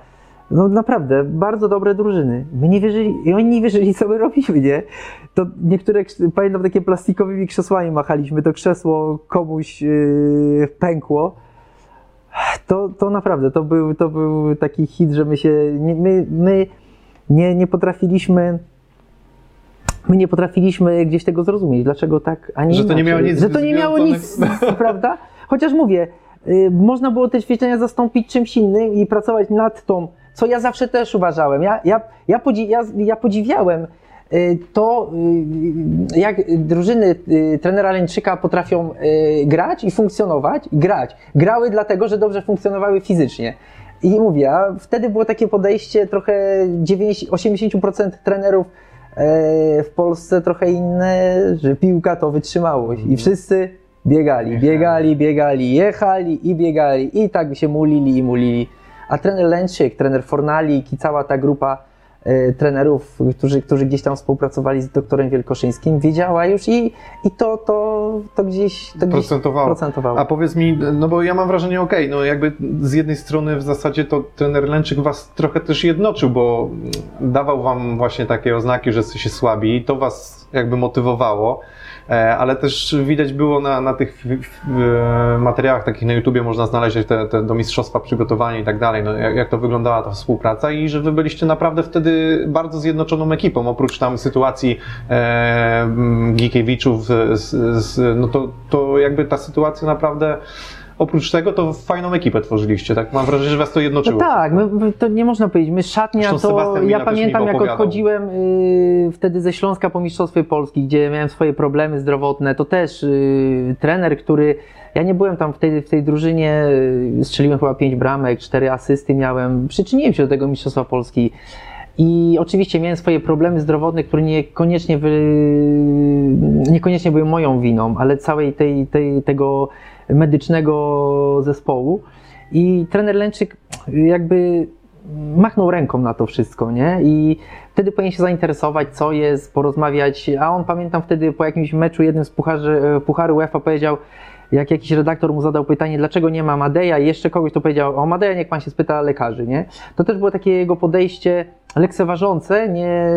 no naprawdę, bardzo dobre drużyny. My nie wierzyli, i oni nie wierzyli, co my robimy, nie? To niektóre, pamiętam, takie plastikowymi krzesłami machaliśmy, to krzesło komuś yy, pękło. To, to naprawdę, to był, to był taki hit, że my się, my, my nie, nie potrafiliśmy my nie potrafiliśmy gdzieś tego zrozumieć, dlaczego tak, a nie Że to nie miało nic Że to nie miało nic, prawda? Chociaż mówię, y, można było te ćwiczenia zastąpić czymś innym i pracować nad tą, co ja zawsze też uważałem. Ja, ja, ja, podzi ja, ja podziwiałem y, to, y, jak drużyny y, trenera Leńczyka potrafią grać i funkcjonować, i grać. Grały dlatego, że dobrze funkcjonowały fizycznie. I mówię, a wtedy było takie podejście trochę 90, 80% trenerów w Polsce trochę inne, że piłka to wytrzymałość. I wszyscy biegali, biegali, biegali, jechali i biegali. I tak się mulili i mulili. A trener Lęczyk, trener Fornalik i cała ta grupa e, trenerów, którzy, którzy gdzieś tam współpracowali z doktorem Wielkoszyńskim, wiedziała już i, i to, to, to gdzieś, to gdzieś Procentowało. procentowało. A powiedz mi, no bo ja mam wrażenie, okej, no jakby z jednej strony w zasadzie to trener Lęczyk was trochę też jednoczył, bo dawał wam właśnie takie oznaki, że jesteście słabi i to was jakby motywowało. E, Ale też widać było na, na tych materiałach takich na YouTubie, można znaleźć te, te do mistrzostwa przygotowanie i tak dalej, no, jak, jak to wyglądała ta współpraca i że wy byliście naprawdę wtedy bardzo zjednoczoną ekipą, oprócz tam sytuacji e, Gikiewiczów, z, z, no to, to jakby ta sytuacja naprawdę oprócz tego to fajną ekipę tworzyliście, tak? Mam wrażenie, że was to jednoczyło. No tak, my, my, to nie można powiedzieć. My szatnia Zresztą to. Sebastian Ja pamiętam, jak odchodziłem y, wtedy ze Śląska po Mistrzostwie Polski, gdzie miałem swoje problemy zdrowotne. To też y, trener, który. Ja nie byłem tam w tej, w tej drużynie, y, strzeliłem chyba pięć bramek, cztery asysty miałem. Przyczyniłem się do tego Mistrzostwa Polski. I oczywiście miałem swoje problemy zdrowotne, które niekoniecznie, wy, niekoniecznie były moją winą, ale całej tej, tej, tego medycznego zespołu. I trener Lęczyk jakby machnął ręką na to wszystko, nie? I wtedy powinien się zainteresować, co jest, porozmawiać. A on pamiętam wtedy po jakimś meczu, jednym z pucharzy, Pucharu UEFA powiedział, jak jakiś redaktor mu zadał pytanie, dlaczego nie ma Madeja i jeszcze kogoś, to powiedział, o Madeja niech pan się spyta lekarzy, nie? To też było takie jego podejście lekceważące, nie...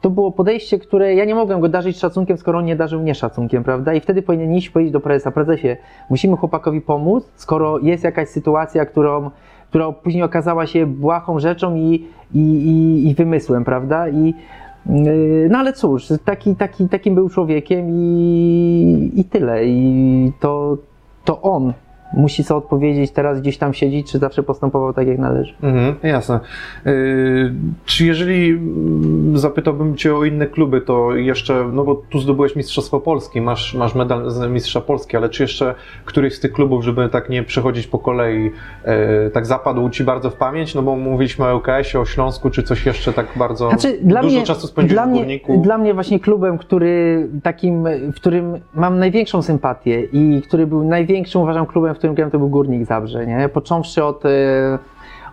To było podejście, które ja nie mogłem go darzyć szacunkiem, skoro on nie darzył mnie szacunkiem, prawda? I wtedy powinien iść powiedzieć do prezesa, prezesie, musimy chłopakowi pomóc, skoro jest jakaś sytuacja, którą, która później okazała się błahą rzeczą i, i, i, i wymysłem, prawda? I, yy, no ale cóż, taki, taki, takim był człowiekiem i, i tyle. I to, to on musi sobie odpowiedzieć, teraz gdzieś tam siedzieć, czy zawsze postępował tak, jak należy. Mhm, jasne. Yy, czy jeżeli mm, zapytałbym Cię o inne kluby, to jeszcze, no bo tu zdobyłeś Mistrzostwo Polski, masz, masz medal z Mistrza Polski, ale czy jeszcze któryś z tych klubów, żeby tak nie przechodzić po kolei, yy, tak zapadł Ci bardzo w pamięć? No bo mówiliśmy o LKS-ie, o Śląsku, czy coś jeszcze tak bardzo Znaczy, dużo mnie, czasu spędziłeś w mnie, Górniku? Dla mnie właśnie klubem, który takim, w którym mam największą sympatię i który był największym, uważam, klubem, w którym grałem, to był Górnik Zabrze, nie? Począwszy od, e,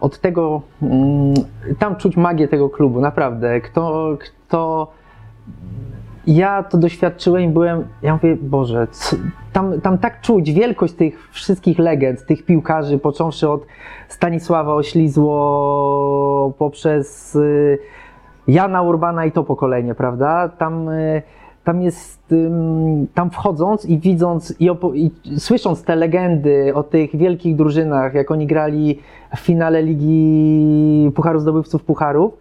od tego, mm, tam czuć magię tego klubu, naprawdę. Kto, kto ja to doświadczyłem i byłem, ja mówię, Boże, tam, tam tak czuć wielkość tych wszystkich legend, tych piłkarzy, począwszy od Stanisława Oślizło, poprzez y, Jana Urbana i to pokolenie, prawda? Tam, y, tam jest, tam wchodząc i widząc i, i słysząc te legendy o tych wielkich drużynach, jak oni grali w finale Ligi Pucharu Zdobywców Pucharów,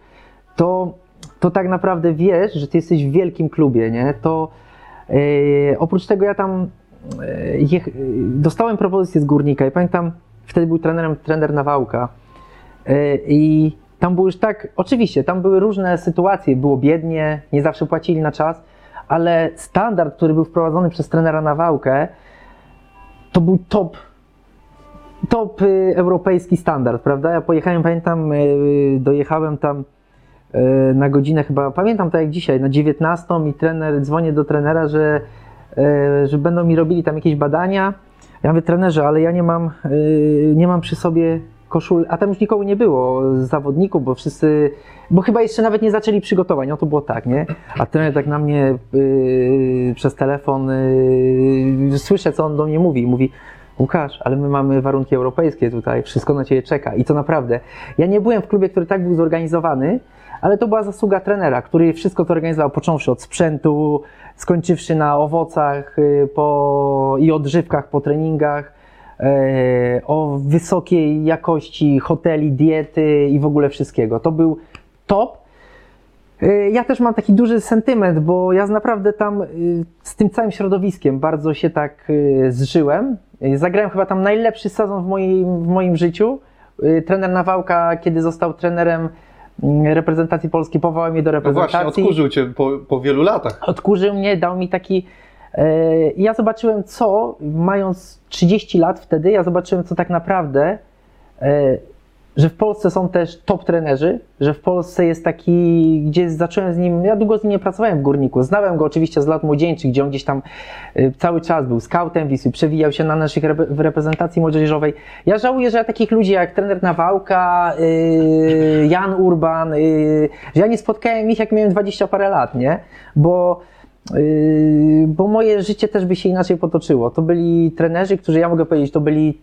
to, to tak naprawdę wiesz, że ty jesteś w wielkim klubie, nie? To yy, oprócz tego ja tam yy, dostałem propozycję z Górnika i pamiętam, wtedy był trenerem trener Nawałka yy, i tam było już tak, oczywiście, tam były różne sytuacje, było biednie, nie zawsze płacili na czas, ale standard, który był wprowadzony przez trenera Nawałkę, to był top top y, europejski standard, prawda? Ja pojechałem, pamiętam, y, dojechałem tam y, na godzinę chyba, pamiętam tak jak dzisiaj, na 19 i trener, dzwonię do trenera, że, y, że będą mi robili tam jakieś badania. Ja mówię, trenerze, ale ja nie mam, y, nie mam przy sobie koszul, a tam już nikogo nie było z zawodników, bo wszyscy, bo chyba jeszcze nawet nie zaczęli przygotowań, no to było tak, nie? A trener tak na mnie y, przez telefon, y, słyszę co on do mnie mówi, mówi, Łukasz, ale my mamy warunki europejskie tutaj, wszystko na ciebie czeka. I to naprawdę. Ja nie byłem w klubie, który tak był zorganizowany, ale to była zasługa trenera, który wszystko to organizował, począwszy od sprzętu, skończywszy na owocach y, po, i odżywkach po treningach, o wysokiej jakości hoteli, diety i w ogóle wszystkiego. To był top. Y, Ja też mam taki duży sentyment, bo ja naprawdę tam y, z tym całym środowiskiem bardzo się tak zżyłem. Zagrałem chyba tam najlepszy sezon w moim, w moim życiu. Trener Nawałka, kiedy został trenerem mm, reprezentacji Polski, powołał mnie do No właśnie, reprezentacji. odkurzył cię po, po wielu latach. odkurzył mnie, dał mi taki. E, Ja zobaczyłem, co, mając 30 lat wtedy, ja zobaczyłem, co tak naprawdę, e, że w Polsce są też top trenerzy, że w Polsce jest taki, gdzie zacząłem z nim, ja długo z nim nie pracowałem w Górniku, znałem go oczywiście z lat młodzieńczych, gdzie on gdzieś tam e, cały czas był scoutem Wisły, przewijał się na naszych w reprezentacji młodzieżowej. Ja żałuję, że ja takich ludzi jak trener Nawałka, Jan Urban, że ja nie spotkałem ich jak miałem 20 parę lat, nie? Bo bo moje życie też by się inaczej potoczyło. To byli trenerzy, którzy, ja mogę powiedzieć, to byli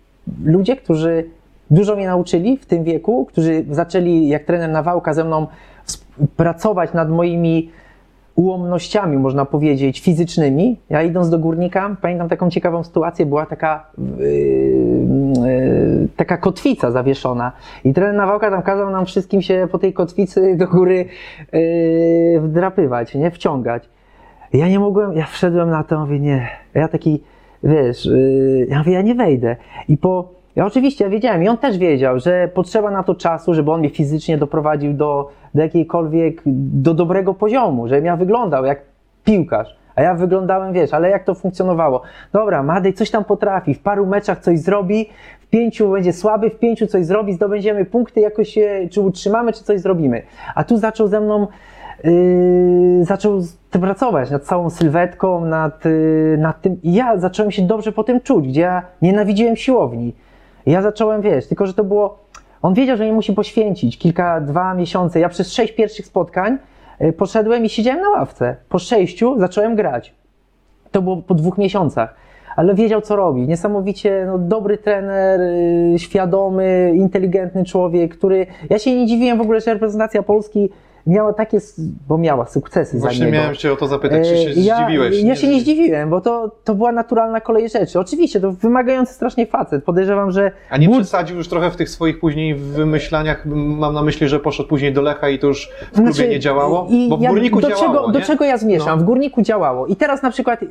ludzie, którzy dużo mnie nauczyli w tym wieku, którzy zaczęli, jak trener Nawałka, ze mną pracować nad moimi ułomnościami, można powiedzieć, fizycznymi. Ja idąc do górnika, pamiętam taką ciekawą sytuację, była taka, yy, yy, taka kotwica zawieszona i trener Nawałka tam kazał nam wszystkim się po tej kotwicy do góry yy, wdrapywać, nie, wciągać. Ja nie mogłem, ja wszedłem na to, mówię, nie, ja taki, wiesz, yy, ja mówię, ja nie wejdę. I po, ja oczywiście, ja wiedziałem i on też wiedział, że potrzeba na to czasu, żeby on mnie fizycznie doprowadził do, do jakiejkolwiek, do dobrego poziomu, żebym ja wyglądał jak piłkarz. A ja wyglądałem, wiesz, ale jak to funkcjonowało? Dobra, Madej coś tam potrafi, w paru meczach coś zrobi, w pięciu będzie słaby, w pięciu coś zrobi, zdobędziemy punkty, jakoś się, czy utrzymamy, czy coś zrobimy. A tu zaczął ze mną Yy, zaczął pracować nad całą sylwetką, nad, yy, nad tym. I ja zacząłem się dobrze po tym czuć, gdzie ja nienawidziłem siłowni. Ja zacząłem, wiesz, tylko że to było. On wiedział, że mnie musi poświęcić kilka, dwa miesiące. Ja przez sześć pierwszych spotkań yy, poszedłem i siedziałem na ławce. Po sześciu zacząłem grać. To było po dwóch miesiącach. Ale wiedział, co robi. Niesamowicie no, dobry trener, świadomy, inteligentny człowiek, który. Ja się nie dziwiłem w ogóle, że reprezentacja Polski miała takie, bo miała sukcesy Właśnie za niego. miałem cię o to zapytać, czy się E, ja, zdziwiłeś? Ja się nie zdziwiłem, bo to, to była naturalna kolej rzeczy. Oczywiście, to wymagający strasznie facet. Podejrzewam, że. A nie Bud- przesadził już trochę w tych swoich później wymyślaniach? Mam na myśli, że poszedł później do Lecha i to już w klubie Znaczy, nie działało? Bo w ja- Górniku do działało, czego, nie? do czego ja zmieszam? No. W Górniku działało. I teraz na przykład yy,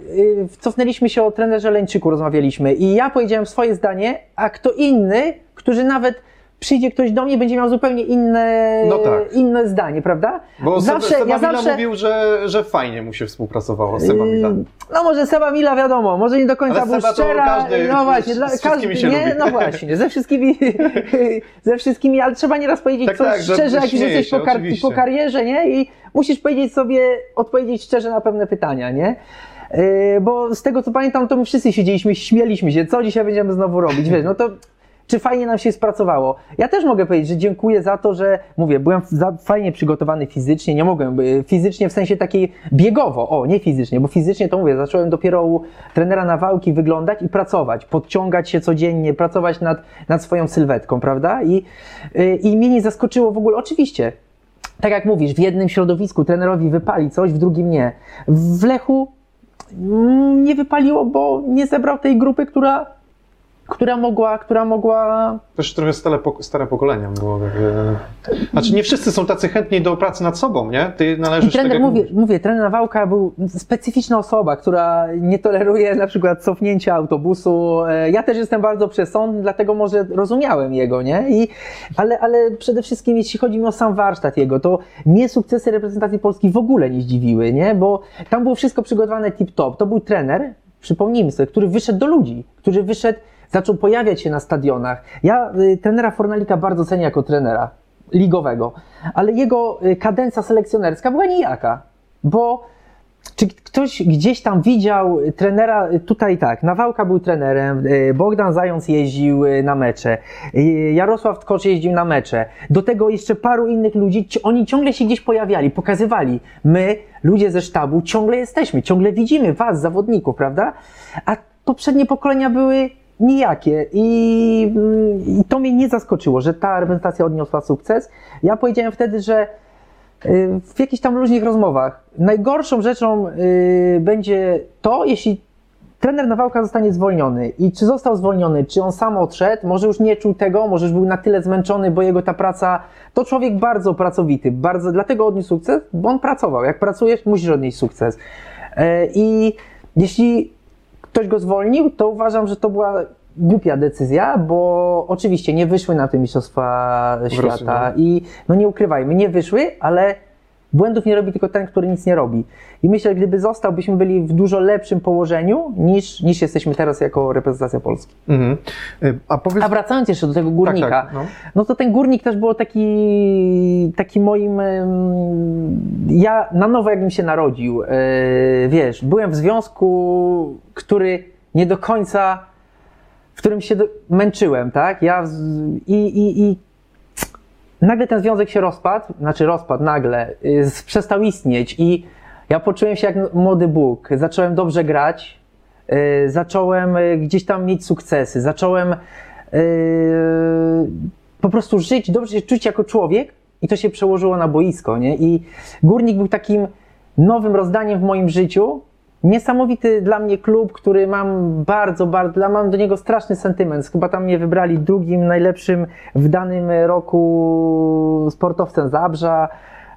cofnęliśmy się o trenerze Leńczyku, rozmawialiśmy i ja powiedziałem swoje zdanie, a kto inny, który nawet przyjdzie ktoś do mnie, będzie miał zupełnie inne, No tak. inne zdanie, prawda? Bo zawsze, Seba ja Mila zawsze, mówił, że, że fajnie mu się współpracowało z Seba Mila. Yy, No może Seba Mila wiadomo, może nie do końca Ale był Seba szczera. każdy- no właśnie, z- dla, z wszystkimi się nie, lubi. no właśnie, ze wszystkimi, ze wszystkimi, ale trzeba nieraz powiedzieć Tak, coś tak, szczerze, jak już jesteś po, kar- po karierze, nie? I musisz powiedzieć sobie, odpowiedzieć szczerze na pewne pytania, nie? Yy, bo z tego co pamiętam, to my wszyscy siedzieliśmy, śmieliśmy się, co dzisiaj będziemy znowu robić, wiesz, no to czy fajnie nam się spracowało. Ja też mogę powiedzieć, że dziękuję za to, że mówię, byłem fajnie przygotowany fizycznie, nie mogłem, y, fizycznie w sensie takiej biegowo, o, nie fizycznie, bo fizycznie to mówię, zacząłem dopiero u trenera Nawałki wyglądać i pracować, podciągać się codziennie, pracować nad, nad swoją sylwetką, prawda? I, y, I mnie nie zaskoczyło w ogóle, oczywiście, tak jak mówisz, w jednym środowisku trenerowi wypali coś, w drugim nie. W Lechu mm, nie wypaliło, bo nie zebrał tej grupy, która, która mogła, która mogła Też trochę stare, pok- stare pokolenia było. tak, e, Znaczy nie wszyscy są tacy chętni do pracy nad sobą, nie? Ty I należysz trener, tak mówię, mówisz. mówię, trener Nawałka był specyficzna osoba, która nie toleruje na przykład cofnięcia autobusu. E, Ja też jestem bardzo przesądny, dlatego może rozumiałem jego, nie? I, ale, ale przede wszystkim jeśli chodzi mi o sam warsztat jego, to mnie sukcesy reprezentacji Polski w ogóle nie zdziwiły, nie? Bo tam było wszystko przygotowane tip-top. To był trener, przypomnijmy sobie, który wyszedł do ludzi, który wyszedł, zaczął pojawiać się na stadionach. Ja y, trenera Fornalika bardzo cenię jako trenera ligowego, ale jego y, kadencja selekcjonerska była nijaka, bo czy ktoś gdzieś tam widział trenera, tutaj tak, Nawałka był trenerem, y, Bogdan Zając jeździł y, na mecze, y, Jarosław Tkocz jeździł na mecze, do tego jeszcze paru innych ludzi, oni ciągle się gdzieś pojawiali, pokazywali, my, ludzie ze sztabu, ciągle jesteśmy, ciągle widzimy was, zawodników, prawda? A poprzednie pokolenia były nijakie i, mm, i to mnie nie zaskoczyło, że ta reprezentacja odniosła sukces. Ja powiedziałem wtedy, że y, w jakichś tam luźnych rozmowach najgorszą rzeczą y, będzie to, jeśli trener Nawałka zostanie zwolniony. I czy został zwolniony, czy on sam odszedł, może już nie czuł tego, może już był na tyle zmęczony, bo jego ta praca, to człowiek bardzo pracowity, bardzo, dlatego odniósł sukces, bo on pracował. Jak pracujesz, musisz odnieść sukces. E, I jeśli ktoś go zwolnił, to uważam, że to była głupia decyzja, bo oczywiście nie wyszły na te Mistrzostwa Świata Rosji, i no nie ukrywajmy, nie wyszły, ale błędów nie robi tylko ten, który nic nie robi. I myślę, że gdyby został, byśmy byli w dużo lepszym położeniu niż, niż jesteśmy teraz jako reprezentacja Polski. Mhm. Y, A powiedz... A wracając jeszcze do tego górnika, Tak, tak, no. no to ten górnik też było taki, taki moim. Ja na nowo, jakbym się narodził, e, wiesz, byłem w związku, który nie do końca, w którym się męczyłem, tak? Ja i, i, i nagle ten związek się rozpadł, znaczy rozpadł nagle, y, z- przestał istnieć i ja poczułem się jak młody Bóg. Zacząłem dobrze grać, y, zacząłem y, gdzieś tam mieć sukcesy, zacząłem y, po prostu żyć, dobrze się czuć jako człowiek i to się przełożyło na boisko, nie? I Górnik był takim nowym rozdaniem w moim życiu. Niesamowity dla mnie klub, który mam bardzo, bardzo, mam do niego straszny sentyment. Chyba tam mnie wybrali drugim najlepszym w danym roku sportowcem Zabrza.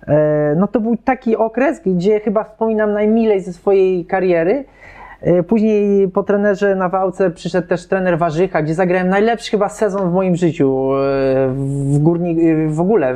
E, No to był taki okres, gdzie chyba wspominam najmilej ze swojej kariery. E, Później po trenerze na Wałce przyszedł też trener Warzycha, gdzie zagrałem najlepszy chyba sezon w moim życiu e, w górnik, e, w ogóle.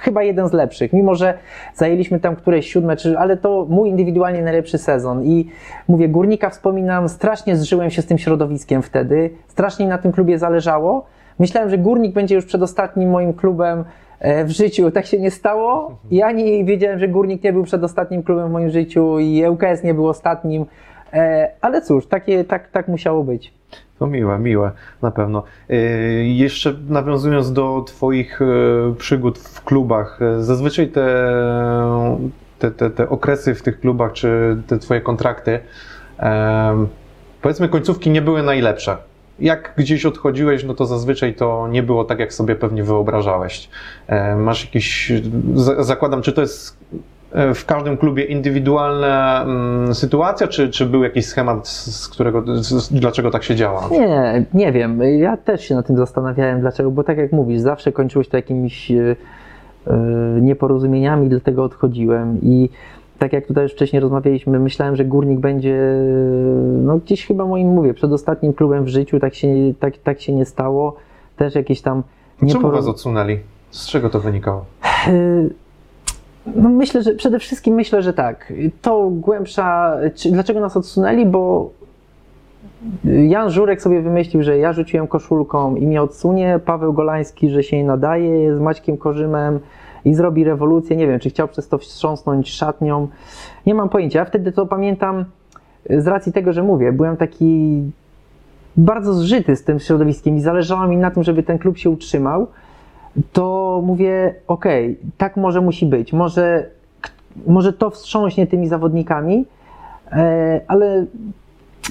Chyba jeden z lepszych, mimo że zajęliśmy tam któreś siódme, czy, ale to mój indywidualnie najlepszy sezon. I mówię, górnika wspominam, strasznie zżyłem się z tym środowiskiem wtedy, strasznie na tym klubie zależało. Myślałem, że górnik będzie już przedostatnim moim klubem e, w życiu. Tak się nie stało. I ani wiedziałem, że górnik nie był przedostatnim klubem w moim życiu i ŁKS nie był ostatnim. E, Ale cóż, takie, tak, tak musiało być. To miłe, miłe, na pewno. Yy, jeszcze nawiązując do Twoich yy, przygód w klubach, yy, zazwyczaj te, te, te, te okresy w tych klubach, czy te Twoje kontrakty, powiedzmy końcówki nie były najlepsze. Jak gdzieś odchodziłeś, no to zazwyczaj to nie było tak, jak sobie pewnie wyobrażałeś. E, Masz jakiś, za- zakładam, czy to jest w każdym klubie indywidualna mm, sytuacja, czy, czy był jakiś schemat, z którego, z, dlaczego tak się działa? Nie, nie wiem. Ja też się nad tym zastanawiałem, dlaczego, bo tak jak mówisz, zawsze kończyło się to jakimiś e, e, nieporozumieniami, dlatego odchodziłem i tak jak tutaj już wcześniej rozmawialiśmy, myślałem, że Górnik będzie, no gdzieś chyba moim, mówię, przedostatnim klubem w życiu, tak się, tak, tak się nie stało. Też jakieś tam Czemu nieporo- was odsunęli? Z czego to wynikało? No myślę, że przede wszystkim myślę, że tak. To głębsza. Dlaczego nas odsunęli? Bo Jan Żurek sobie wymyślił, że ja rzuciłem koszulką i mnie odsunie. Paweł Golański, że się nie nadaje z Maćkiem Korzymem i zrobi rewolucję. Nie wiem, czy chciał przez to wstrząsnąć szatnią. Nie mam pojęcia. Ja wtedy to pamiętam z racji tego, że mówię, byłem taki bardzo zżyty z tym środowiskiem i zależało mi na tym, żeby ten klub się utrzymał to mówię, okej, tak może musi być, może, może to wstrząśnie tymi zawodnikami, e, ale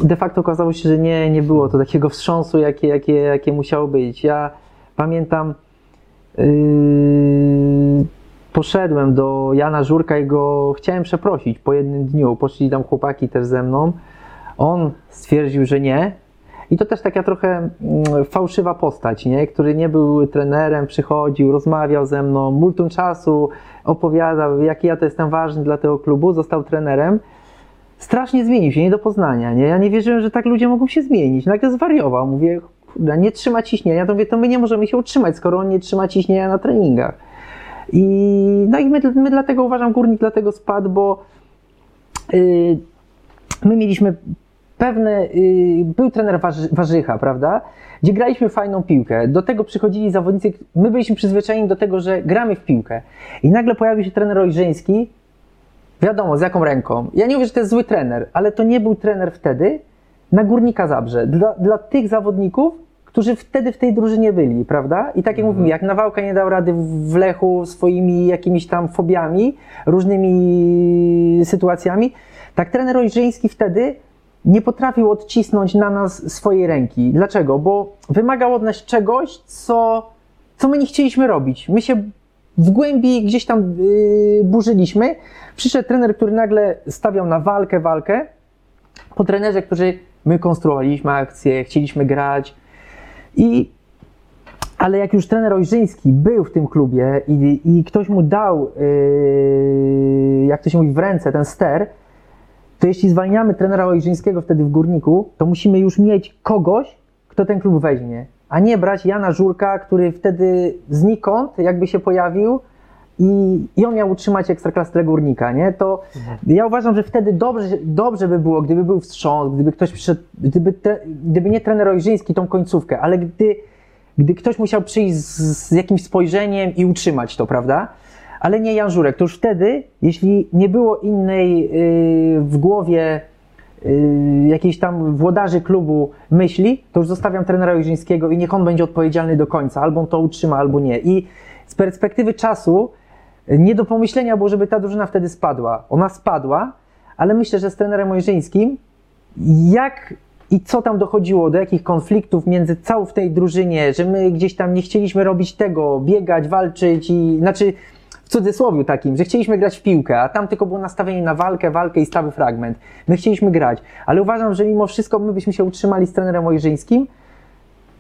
de facto okazało się, że nie, nie było to takiego wstrząsu, jakie, jakie, jakie musiało być. Ja pamiętam, yy, poszedłem do Jana Żurka i go chciałem przeprosić po jednym dniu. Poszli tam chłopaki też ze mną. On stwierdził, że nie, i to też taka trochę mm, fałszywa postać, nie? który nie był trenerem, przychodził, rozmawiał ze mną, multum czasu opowiadał, jaki ja to jestem ważny dla tego klubu, został trenerem. Strasznie zmienił się, nie do poznania. Nie? Ja nie wierzyłem, że tak ludzie mogą się zmienić. Nagle zwariował. Mówię, nie trzyma ciśnienia. To mówię, to my nie możemy się utrzymać, skoro on nie trzyma ciśnienia na treningach. I, no i my, my dlatego uważam, górnik dlatego spadł, bo yy, my mieliśmy pewne, y, był trener Warzy, Warzycha, prawda, gdzie graliśmy fajną piłkę, do tego przychodzili zawodnicy, my byliśmy przyzwyczajeni do tego, że gramy w piłkę. I nagle pojawił się trener Ojrzyński, wiadomo, z jaką ręką, ja nie mówię, że to jest zły trener, ale to nie był trener wtedy na Górnika Zabrze, dla, dla tych zawodników, którzy wtedy w tej drużynie byli, prawda? I tak jak mówimy, jak Nawałka nie dał rady w Lechu swoimi jakimiś tam fobiami, różnymi sytuacjami, tak trener Ojrzyński wtedy nie potrafił odcisnąć na nas swojej ręki. Dlaczego? Bo wymagał od nas czegoś, co, co my nie chcieliśmy robić. My się w głębi gdzieś tam yy, burzyliśmy. Przyszedł trener, który nagle stawiał na walkę, walkę po trenerze, którzy my konstruowaliśmy akcje, chcieliśmy grać i ale jak już trener Ojrzyński był w tym klubie i, i ktoś mu dał, yy, jak to się mówi, w ręce ten ster, to jeśli zwalniamy trenera Ojrzyńskiego wtedy w Górniku, to musimy już mieć kogoś, kto ten klub weźmie, a nie brać Jana Żurka, który wtedy znikąd jakby się pojawił i, i on miał utrzymać ekstraklasę Górnika, nie? To ja uważam, że wtedy dobrze, dobrze by było, gdyby był wstrząs, gdyby ktoś przyszedł, gdyby, tre, gdyby nie trener Ojrzyński tą końcówkę, ale gdy, gdy ktoś musiał przyjść z, z jakimś spojrzeniem i utrzymać to, prawda? Ale nie Jan Żurek, to już wtedy, jeśli nie było innej yy, w głowie yy, jakiejś tam włodarzy klubu myśli, to już zostawiam trenera Ojrzyńskiego i niech on będzie odpowiedzialny do końca, albo on to utrzyma, albo nie. I z perspektywy czasu nie do pomyślenia było, żeby ta drużyna wtedy spadła. Ona spadła, ale myślę, że z trenerem Ojrzyńskim, jak i co tam dochodziło, do jakich konfliktów między całą w tej drużynie, że my gdzieś tam nie chcieliśmy robić tego, biegać, walczyć i, znaczy w cudzysłowie takim, że chcieliśmy grać w piłkę, a tam tylko było nastawienie na walkę, walkę i stały fragment. My chcieliśmy grać, ale uważam, że mimo wszystko my byśmy się utrzymali z trenerem Ojrzyńskim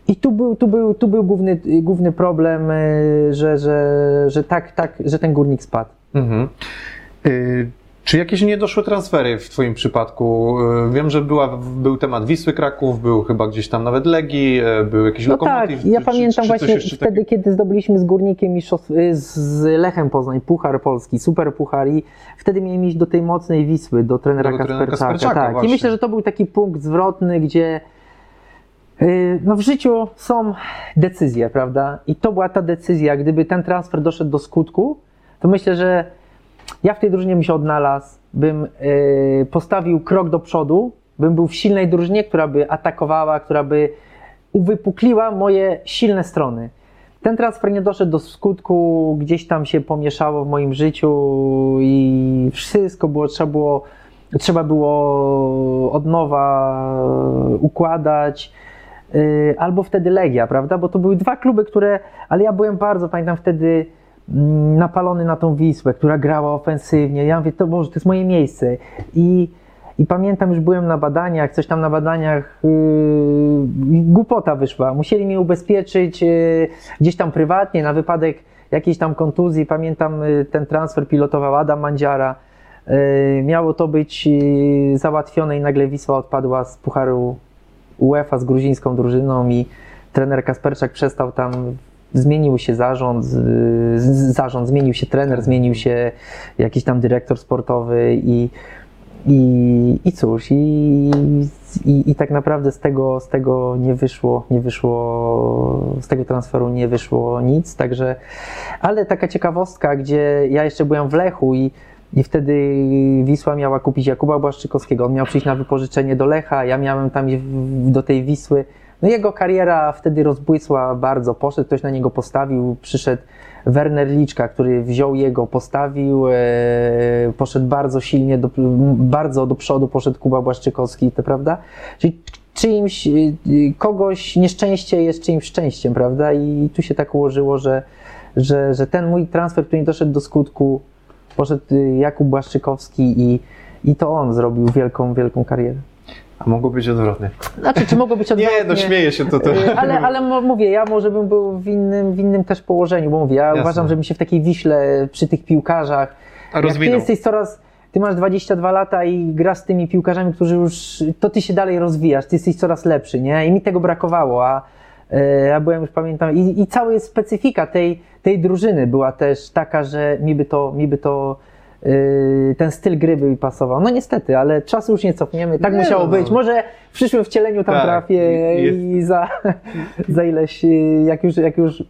i tu był, tu był, tu był główny, główny problem, y, że, że, że tak, tak, że ten górnik spadł. Mhm. Y, czy jakieś niedoszłe transfery w Twoim przypadku? Y, Wiem, że była, był temat Wisły Kraków, był chyba gdzieś tam nawet Legii, y, był jakiś No tak, ja czy- pamiętam czy coś właśnie wtedy, kiedy zdobyliśmy z Górnikiem mistrzostw, y, z- Lechem Poznań, Puchar Polski, Super Puchar i wtedy miałem iść do tej mocnej Wisły, do trenera Do trenera Kasperczaka. Tak. I myślę, że to był taki punkt zwrotny, gdzie no w życiu są decyzje, prawda? I to była ta decyzja, gdyby ten transfer doszedł do skutku, to myślę, że ja w tej drużynie bym się odnalazł, bym y, postawił krok do przodu, bym był w silnej drużynie, która by atakowała, która by uwypukliła moje silne strony. Ten transfer nie doszedł do skutku, gdzieś tam się pomieszało w moim życiu i wszystko było, trzeba było, trzeba było od nowa układać. Yy, Albo wtedy Legia, prawda? Bo to były dwa kluby, które, ale ja byłem bardzo, pamiętam wtedy napalony na tą Wisłę, która grała ofensywnie. Ja mówię, to może to jest moje miejsce. I, i pamiętam, już byłem na badaniach, coś tam na badaniach, yy, głupota wyszła. Musieli mnie ubezpieczyć yy, gdzieś tam prywatnie na wypadek jakiejś tam kontuzji. Pamiętam, yy, ten transfer pilotował Adam Mandziara. Yy, miało to być yy, załatwione i nagle Wisła odpadła z Pucharu UEFA z gruzińską drużyną i trener Kasperczak przestał tam, zmienił się zarząd, zarząd, zmienił się trener, zmienił się jakiś tam dyrektor sportowy i, i, i cóż, i, i, i tak naprawdę z tego, z tego nie wyszło, nie wyszło, z tego transferu nie wyszło nic, także, ale taka ciekawostka, gdzie ja jeszcze byłem w Lechu i i wtedy Wisła miała kupić Jakuba Błaszczykowskiego. On miał przyjść na wypożyczenie do Lecha, ja miałem tam do tej Wisły. No jego kariera wtedy rozbłysła bardzo. Poszedł, ktoś na niego postawił, przyszedł Werner Liczka, który wziął jego, postawił, e, poszedł bardzo silnie, do, bardzo do przodu poszedł Kuba Błaszczykowski, to prawda? Czyli czyimś, e, kogoś nieszczęście jest czyimś szczęściem, prawda? I tu się tak ułożyło, że, że, że ten mój transfer, który nie doszedł do skutku, poszedł y, Jakub Błaszczykowski i, i to on zrobił wielką, wielką karierę. A mogło być odwrotnie. Znaczy, czy mogło być Nie, odwrotnie? no śmieję się to. to. Y, Ale, ale mówię, ja może bym był w innym, w innym też położeniu, bo mówię, ja Jasne. uważam, żebym się w takiej Wiśle, przy tych piłkarzach, A jak ty rozwinął. jesteś coraz, ty masz 22 lata i grasz z tymi piłkarzami, którzy już, to ty się dalej rozwijasz, ty jesteś coraz lepszy, nie? I mi tego brakowało, a e, ja byłem już pamiętam i, i cała specyfika tej, tej drużyny była też taka, że mi by to, mi by to ten styl gry by mi pasował. No niestety, ale czasu już nie cofniemy, tak Nie, musiało no. być. Może w przyszłym wcieleniu tam Tak, trafię jest- i za, za ileś, e, jak już, jak już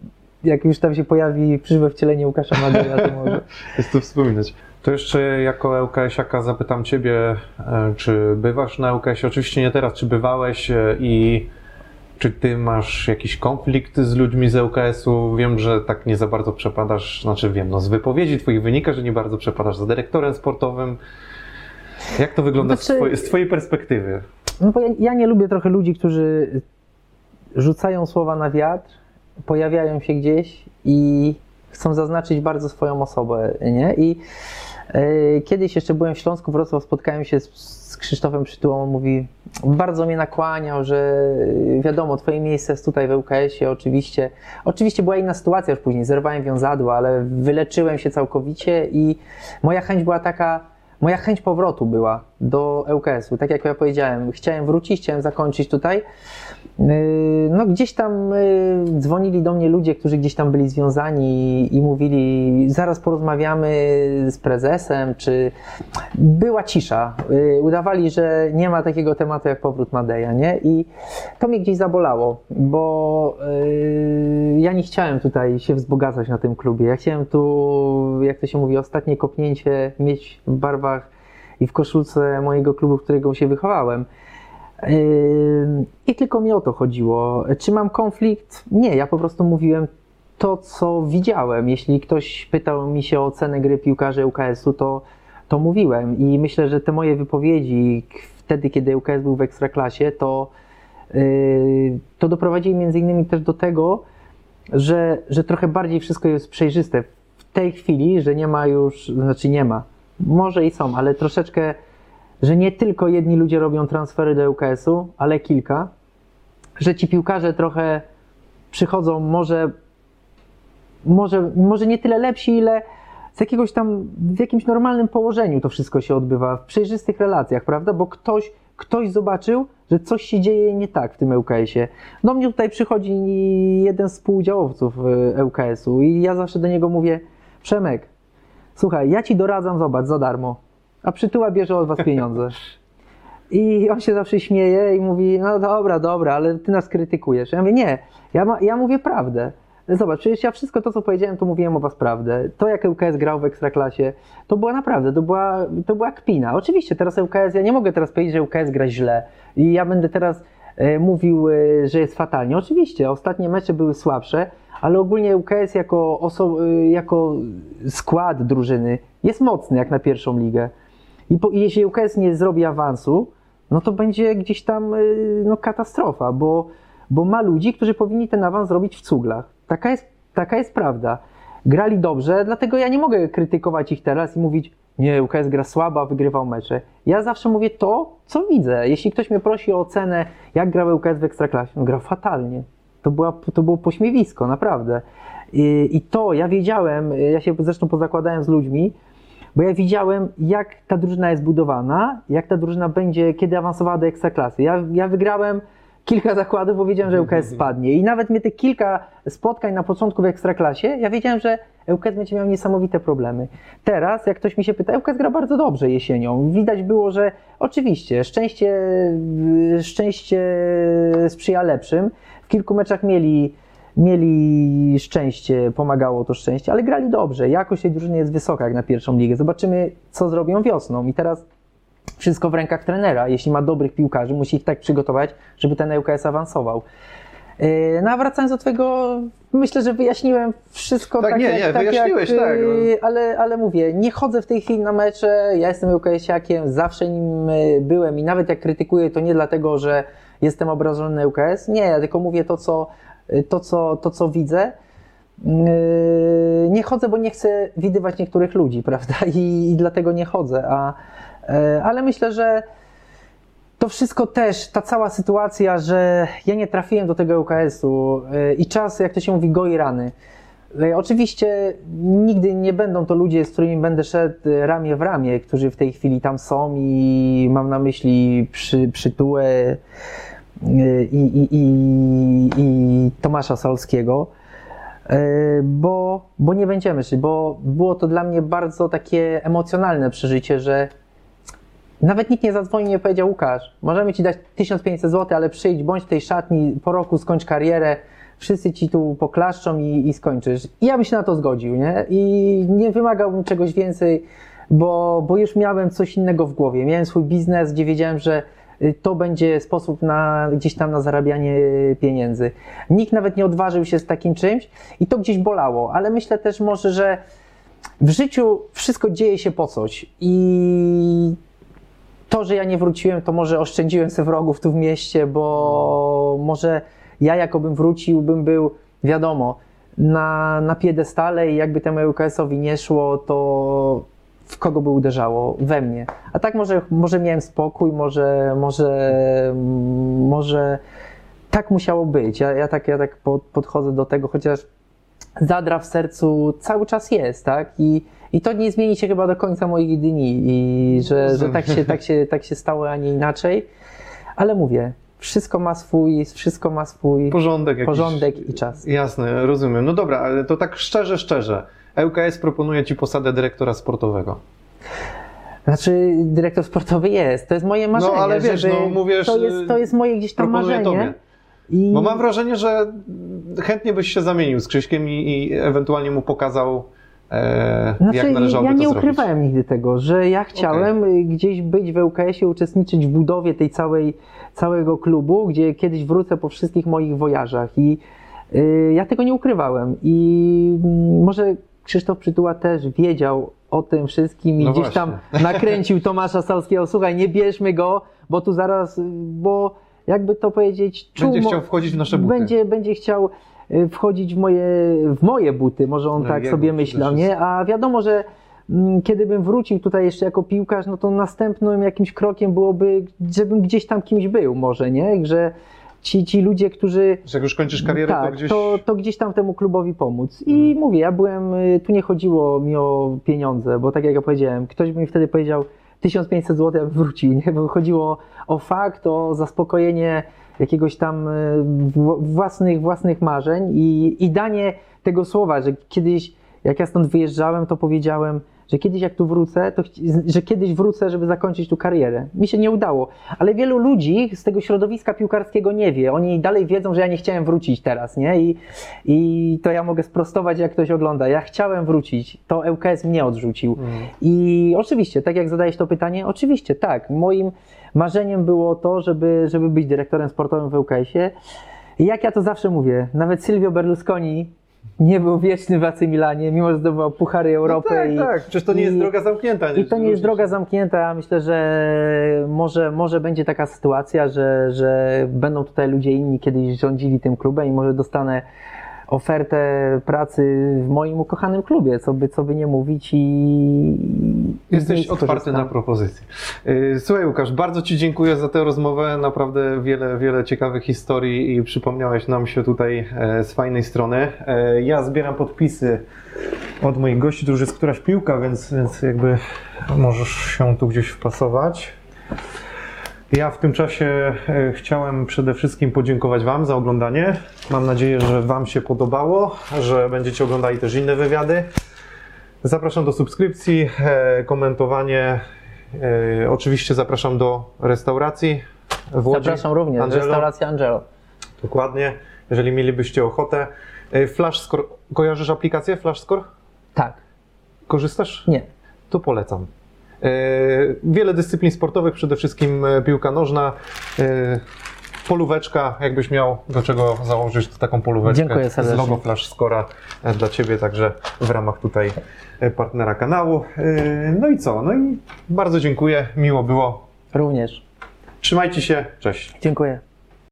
jak już tam się pojawi przyszłe wcielenie Łukasza Madeja, to może. Jest to wspominać. To jeszcze jako LKS-iaka zapytam Ciebie, e, czy bywasz na LKS-ie? Oczywiście nie teraz, czy bywałeś e, i czy Ty masz jakiś konflikt z ludźmi z LKS-u? Wiem, że tak nie za bardzo przepadasz, znaczy wiem, no z wypowiedzi Twoich wynika, że nie bardzo przepadasz za dyrektorem sportowym. Jak to wygląda z, Znaczy- twojej, z twojej perspektywy? No bo ja, ja nie lubię trochę ludzi, którzy rzucają słowa na wiatr, pojawiają się gdzieś i chcą zaznaczyć bardzo swoją osobę, nie? I e, kiedyś jeszcze byłem w Śląsku, Wrocław, spotkałem się z, z, Krzysztofem Przytułą, on mówi, bardzo mnie nakłaniał, że y, wiadomo, twoje miejsce jest tutaj w ŁKS-ie, oczywiście. Oczywiście była inna sytuacja już później, zerwałem wiązadła, ale wyleczyłem się całkowicie i moja chęć była taka, moja chęć powrotu była do ŁKS-u. Tak jak ja powiedziałem, chciałem wrócić, chciałem zakończyć tutaj. Yy, No gdzieś tam yy, dzwonili do mnie ludzie, którzy gdzieś tam byli związani i mówili, zaraz porozmawiamy z prezesem, czy była cisza. Yy, Udawali, że nie ma takiego tematu jak powrót Madeja, nie? I to mnie gdzieś zabolało, bo ja nie chciałem tutaj się wzbogacać na tym klubie. Ja chciałem tu, jak to się mówi, ostatnie kopnięcie mieć w barwach i w koszulce mojego klubu, w którego się wychowałem. Yy, I tylko mi o to chodziło. Czy mam konflikt? Nie, ja po prostu mówiłem to, co widziałem. Jeśli ktoś pytał mi się o ocenę gry piłkarzy UKS-u, to, to mówiłem. I myślę, że te moje wypowiedzi wtedy, kiedy UKS był w ekstraklasie, to, yy, to doprowadziły między innymi też do tego, że, że trochę bardziej wszystko jest przejrzyste. W tej chwili, że nie ma już, znaczy nie ma, może i są, ale troszeczkę, że nie tylko jedni ludzie robią transfery do UKS-u, ale kilka, że ci piłkarze trochę przychodzą może, może, może nie tyle lepsi, ile z jakiegoś tam, w jakimś normalnym położeniu to wszystko się odbywa, w przejrzystych relacjach, prawda? Bo ktoś, ktoś zobaczył, że coś się dzieje nie tak w tym ŁKS-ie. Do mnie tutaj przychodzi jeden z współudziałowców ŁKS-u i ja zawsze do niego mówię, Przemek, słuchaj, ja ci doradzam, zobacz, za darmo, a przytuła bierze od was pieniądze. I on się zawsze śmieje i mówi, no dobra, dobra, ale ty nas krytykujesz. Ja mówię, nie, ja, ma, ja mówię prawdę. Zobacz, przecież ja wszystko to, co powiedziałem, to mówiłem o was prawdę. To, jak ŁKS grał w Ekstraklasie, to była naprawdę, to była, to była kpina. Oczywiście teraz ŁKS, ja nie mogę teraz powiedzieć, że ŁKS gra źle i ja będę teraz e, mówił, e, że jest fatalnie. Oczywiście, ostatnie mecze były słabsze, ale ogólnie ŁKS jako, e, jako skład drużyny jest mocny jak na pierwszą ligę. I, po, jeśli UKS nie zrobi awansu, no to będzie gdzieś tam y, no, katastrofa, bo, bo ma ludzi, którzy powinni ten awans zrobić w cuglach. Taka jest, taka jest prawda. Grali dobrze, dlatego ja nie mogę krytykować ich teraz i mówić, nie, UKS gra słabo, a wygrywał mecze. Ja zawsze mówię to, co widzę. Jeśli ktoś mnie prosi o ocenę, jak grał UKS w Ekstraklasie, no grał fatalnie. To, była, to było pośmiewisko, naprawdę. I, I to ja wiedziałem, ja się zresztą pozakładałem z ludźmi, bo ja widziałem, jak ta drużyna jest budowana, jak ta drużyna będzie, kiedy awansowała do ekstraklasy. Ja, ja wygrałem kilka zakładów, bo wiedziałem, że ŁKS spadnie. I nawet mnie te kilka spotkań na początku w ekstraklasie, ja wiedziałem, że ŁKS będzie miał niesamowite problemy. Teraz, jak ktoś mi się pyta, ŁKS gra bardzo dobrze jesienią. Widać było, że oczywiście szczęście, szczęście sprzyja lepszym. W kilku meczach mieli mieli szczęście, pomagało to szczęście, ale grali dobrze. Jakość tej drużyny jest wysoka jak na pierwszą ligę. Zobaczymy, co zrobią wiosną. I teraz wszystko w rękach trenera. Jeśli ma dobrych piłkarzy, musi ich tak przygotować, żeby ten ŁKS awansował. Yy, No a wracając do twojego, myślę, że wyjaśniłem wszystko Tak, tak, nie, jak, nie, tak wyjaśniłeś, jak, tak. yy, ale, ale mówię, nie chodzę w tej chwili na mecze, ja jestem ŁKS-iakiem, zawsze nim yy, byłem i nawet jak krytykuję, to nie dlatego, że jestem obrażony na ŁKS, nie, ja tylko mówię to, co, to, co, to, co widzę. Yy, Nie chodzę, bo nie chcę widywać niektórych ludzi, prawda? I, i dlatego nie chodzę, a, yy, ale myślę, że to wszystko też, ta cała sytuacja, że ja nie trafiłem do tego UKS-u i czas, jak to się mówi, goi rany. Oczywiście nigdy nie będą to ludzie, z którymi będę szedł ramię w ramię, którzy w tej chwili tam są i mam na myśli przy, przytułę i, i, i, i Tomasza Salskiego. Yy, bo, bo nie będziemy szli, bo było to dla mnie bardzo takie emocjonalne przeżycie, że nawet nikt nie zadzwonił nie powiedział Łukasz, możemy Ci dać 1500 zł, ale przyjdź, bądź w tej szatni, po roku skończ karierę, wszyscy Ci tu poklaszczą i, i skończysz. I ja bym się na to zgodził, nie? I nie wymagałbym czegoś więcej, bo, bo już miałem coś innego w głowie. Miałem swój biznes, gdzie wiedziałem, że y, to będzie sposób na gdzieś tam na zarabianie y, pieniędzy. Nikt nawet nie odważył się z takim czymś i to gdzieś bolało, ale myślę też może, że w życiu wszystko dzieje się po coś i to, że ja nie wróciłem, to może oszczędziłem sobie wrogów tu w mieście, bo może ja jakobym wrócił, bym był, wiadomo, na, na piedestale i jakby temu UKS-owi nie szło, to w kogo by uderzało? We mnie. A tak może, może miałem spokój, może, może, może tak musiało być. Ja, ja tak, ja tak pod, podchodzę do tego, chociaż zadra w sercu cały czas jest, tak? I, i to nie zmieni się chyba do końca moich dni, i że, że tak, się, tak, się, tak się stało, a nie inaczej. Ale mówię, wszystko ma swój, wszystko ma swój Porządek jakiś. porządek i czas. Jasne, rozumiem. No dobra, ale to tak szczerze, szczerze. ŁKS proponuje Ci posadę dyrektora sportowego. Znaczy, dyrektor sportowy jest, to jest moje marzenie. No, ale wiesz, żeby, no, mówisz, to, jest, to jest moje gdzieś tam marzenie. Tobie. I Bo mam wrażenie, że chętnie byś się zamienił z Krzyśkiem i, i ewentualnie mu pokazał, e, Znaczy, jak należałoby ja to nie zrobić. ukrywałem nigdy tego, że ja chciałem y, gdzieś być w ŁKS-ie, uczestniczyć w budowie tej całej, całego klubu, gdzie kiedyś wrócę po wszystkich moich wojażach i y, ja tego nie ukrywałem i mm, może Krzysztof Przytuła też wiedział o tym wszystkim i No gdzieś tam nakręcił Tomasza Salskiego, słuchaj, nie bierzmy go, bo tu zaraz, bo jakby to powiedzieć, czuł Będzie chciał wchodzić w nasze buty. będzie, będzie chciał y, wchodzić w moje, w moje buty, może on No, tak sobie myślał, nie? A wiadomo, że mm, kiedy bym wrócił tutaj jeszcze jako piłkarz, no to następnym jakimś krokiem byłoby, żebym gdzieś tam kimś był może, nie? Że ci, ci ludzie, którzy Że jak już kończysz karierę, tak, to gdzieś... to, to gdzieś tam temu klubowi pomóc. I mówię, ja byłem, y, tu nie chodziło mi o pieniądze, bo tak jak ja powiedziałem, ktoś by mi wtedy powiedział 1500 zł, ja bym wrócił, nie? Bo chodziło o fakt, o zaspokojenie jakiegoś tam y, wł- własnych, własnych marzeń i, i danie tego słowa, że kiedyś, jak ja stąd wyjeżdżałem, to powiedziałem, że kiedyś jak tu wrócę, to że kiedyś wrócę, żeby zakończyć tu karierę. Mi się nie udało, ale wielu ludzi z tego środowiska piłkarskiego nie wie. Oni dalej wiedzą, że ja nie chciałem wrócić teraz, nie? I, i to ja mogę sprostować, jak ktoś ogląda. Ja chciałem wrócić, to ŁKS mnie odrzucił. Mm. I oczywiście, tak jak zadajesz to pytanie, oczywiście tak. Moim marzeniem było to, żeby, żeby być dyrektorem sportowym w ŁKS-ie. I jak ja to zawsze mówię, nawet Silvio Berlusconi nie był wieczny w AC Milanie, mimo że zdobywał puchary Europy. No tak, i, tak. Przecież to nie jest i- droga zamknięta. i to nie jest droga zamknięta. Myślę, że może, może będzie taka sytuacja, że, że będą tutaj ludzie inni kiedyś rządzili tym klubem i może dostanę ofertę pracy w moim ukochanym klubie, co by, co by nie mówić i... Jesteś otwarty na propozycje. Yy, Słuchaj Łukasz, bardzo Ci dziękuję za tę rozmowę. Naprawdę wiele, wiele ciekawych historii i przypomniałeś nam się tutaj e, z fajnej strony. E, Ja zbieram podpisy od moich gości, tu już jest któraś piłka, więc, więc jakby możesz się tu gdzieś wpasować. Ja w tym czasie e, chciałem przede wszystkim podziękować Wam za oglądanie. Mam nadzieję, że Wam się podobało, że będziecie oglądali też inne wywiady. Zapraszam do subskrypcji, e, komentowanie. E, oczywiście zapraszam do restauracji w Łodzi. Zapraszam również, Angelo. restauracja Angelo. Dokładnie, jeżeli mielibyście ochotę. Flashscore, kojarzysz aplikację Flashscore? Tak, Korzystasz? nie. To polecam. E, Wiele dyscyplin sportowych, przede wszystkim e, piłka nożna. e, Polóweczka, jakbyś miał do czego założyć taką polóweczkę Dziękuję z serdecznie. logo Flash Scora dla Ciebie, także w ramach tutaj partnera kanału. No i co? No i bardzo dziękuję, miło było. Również. Trzymajcie się, cześć. Dziękuję.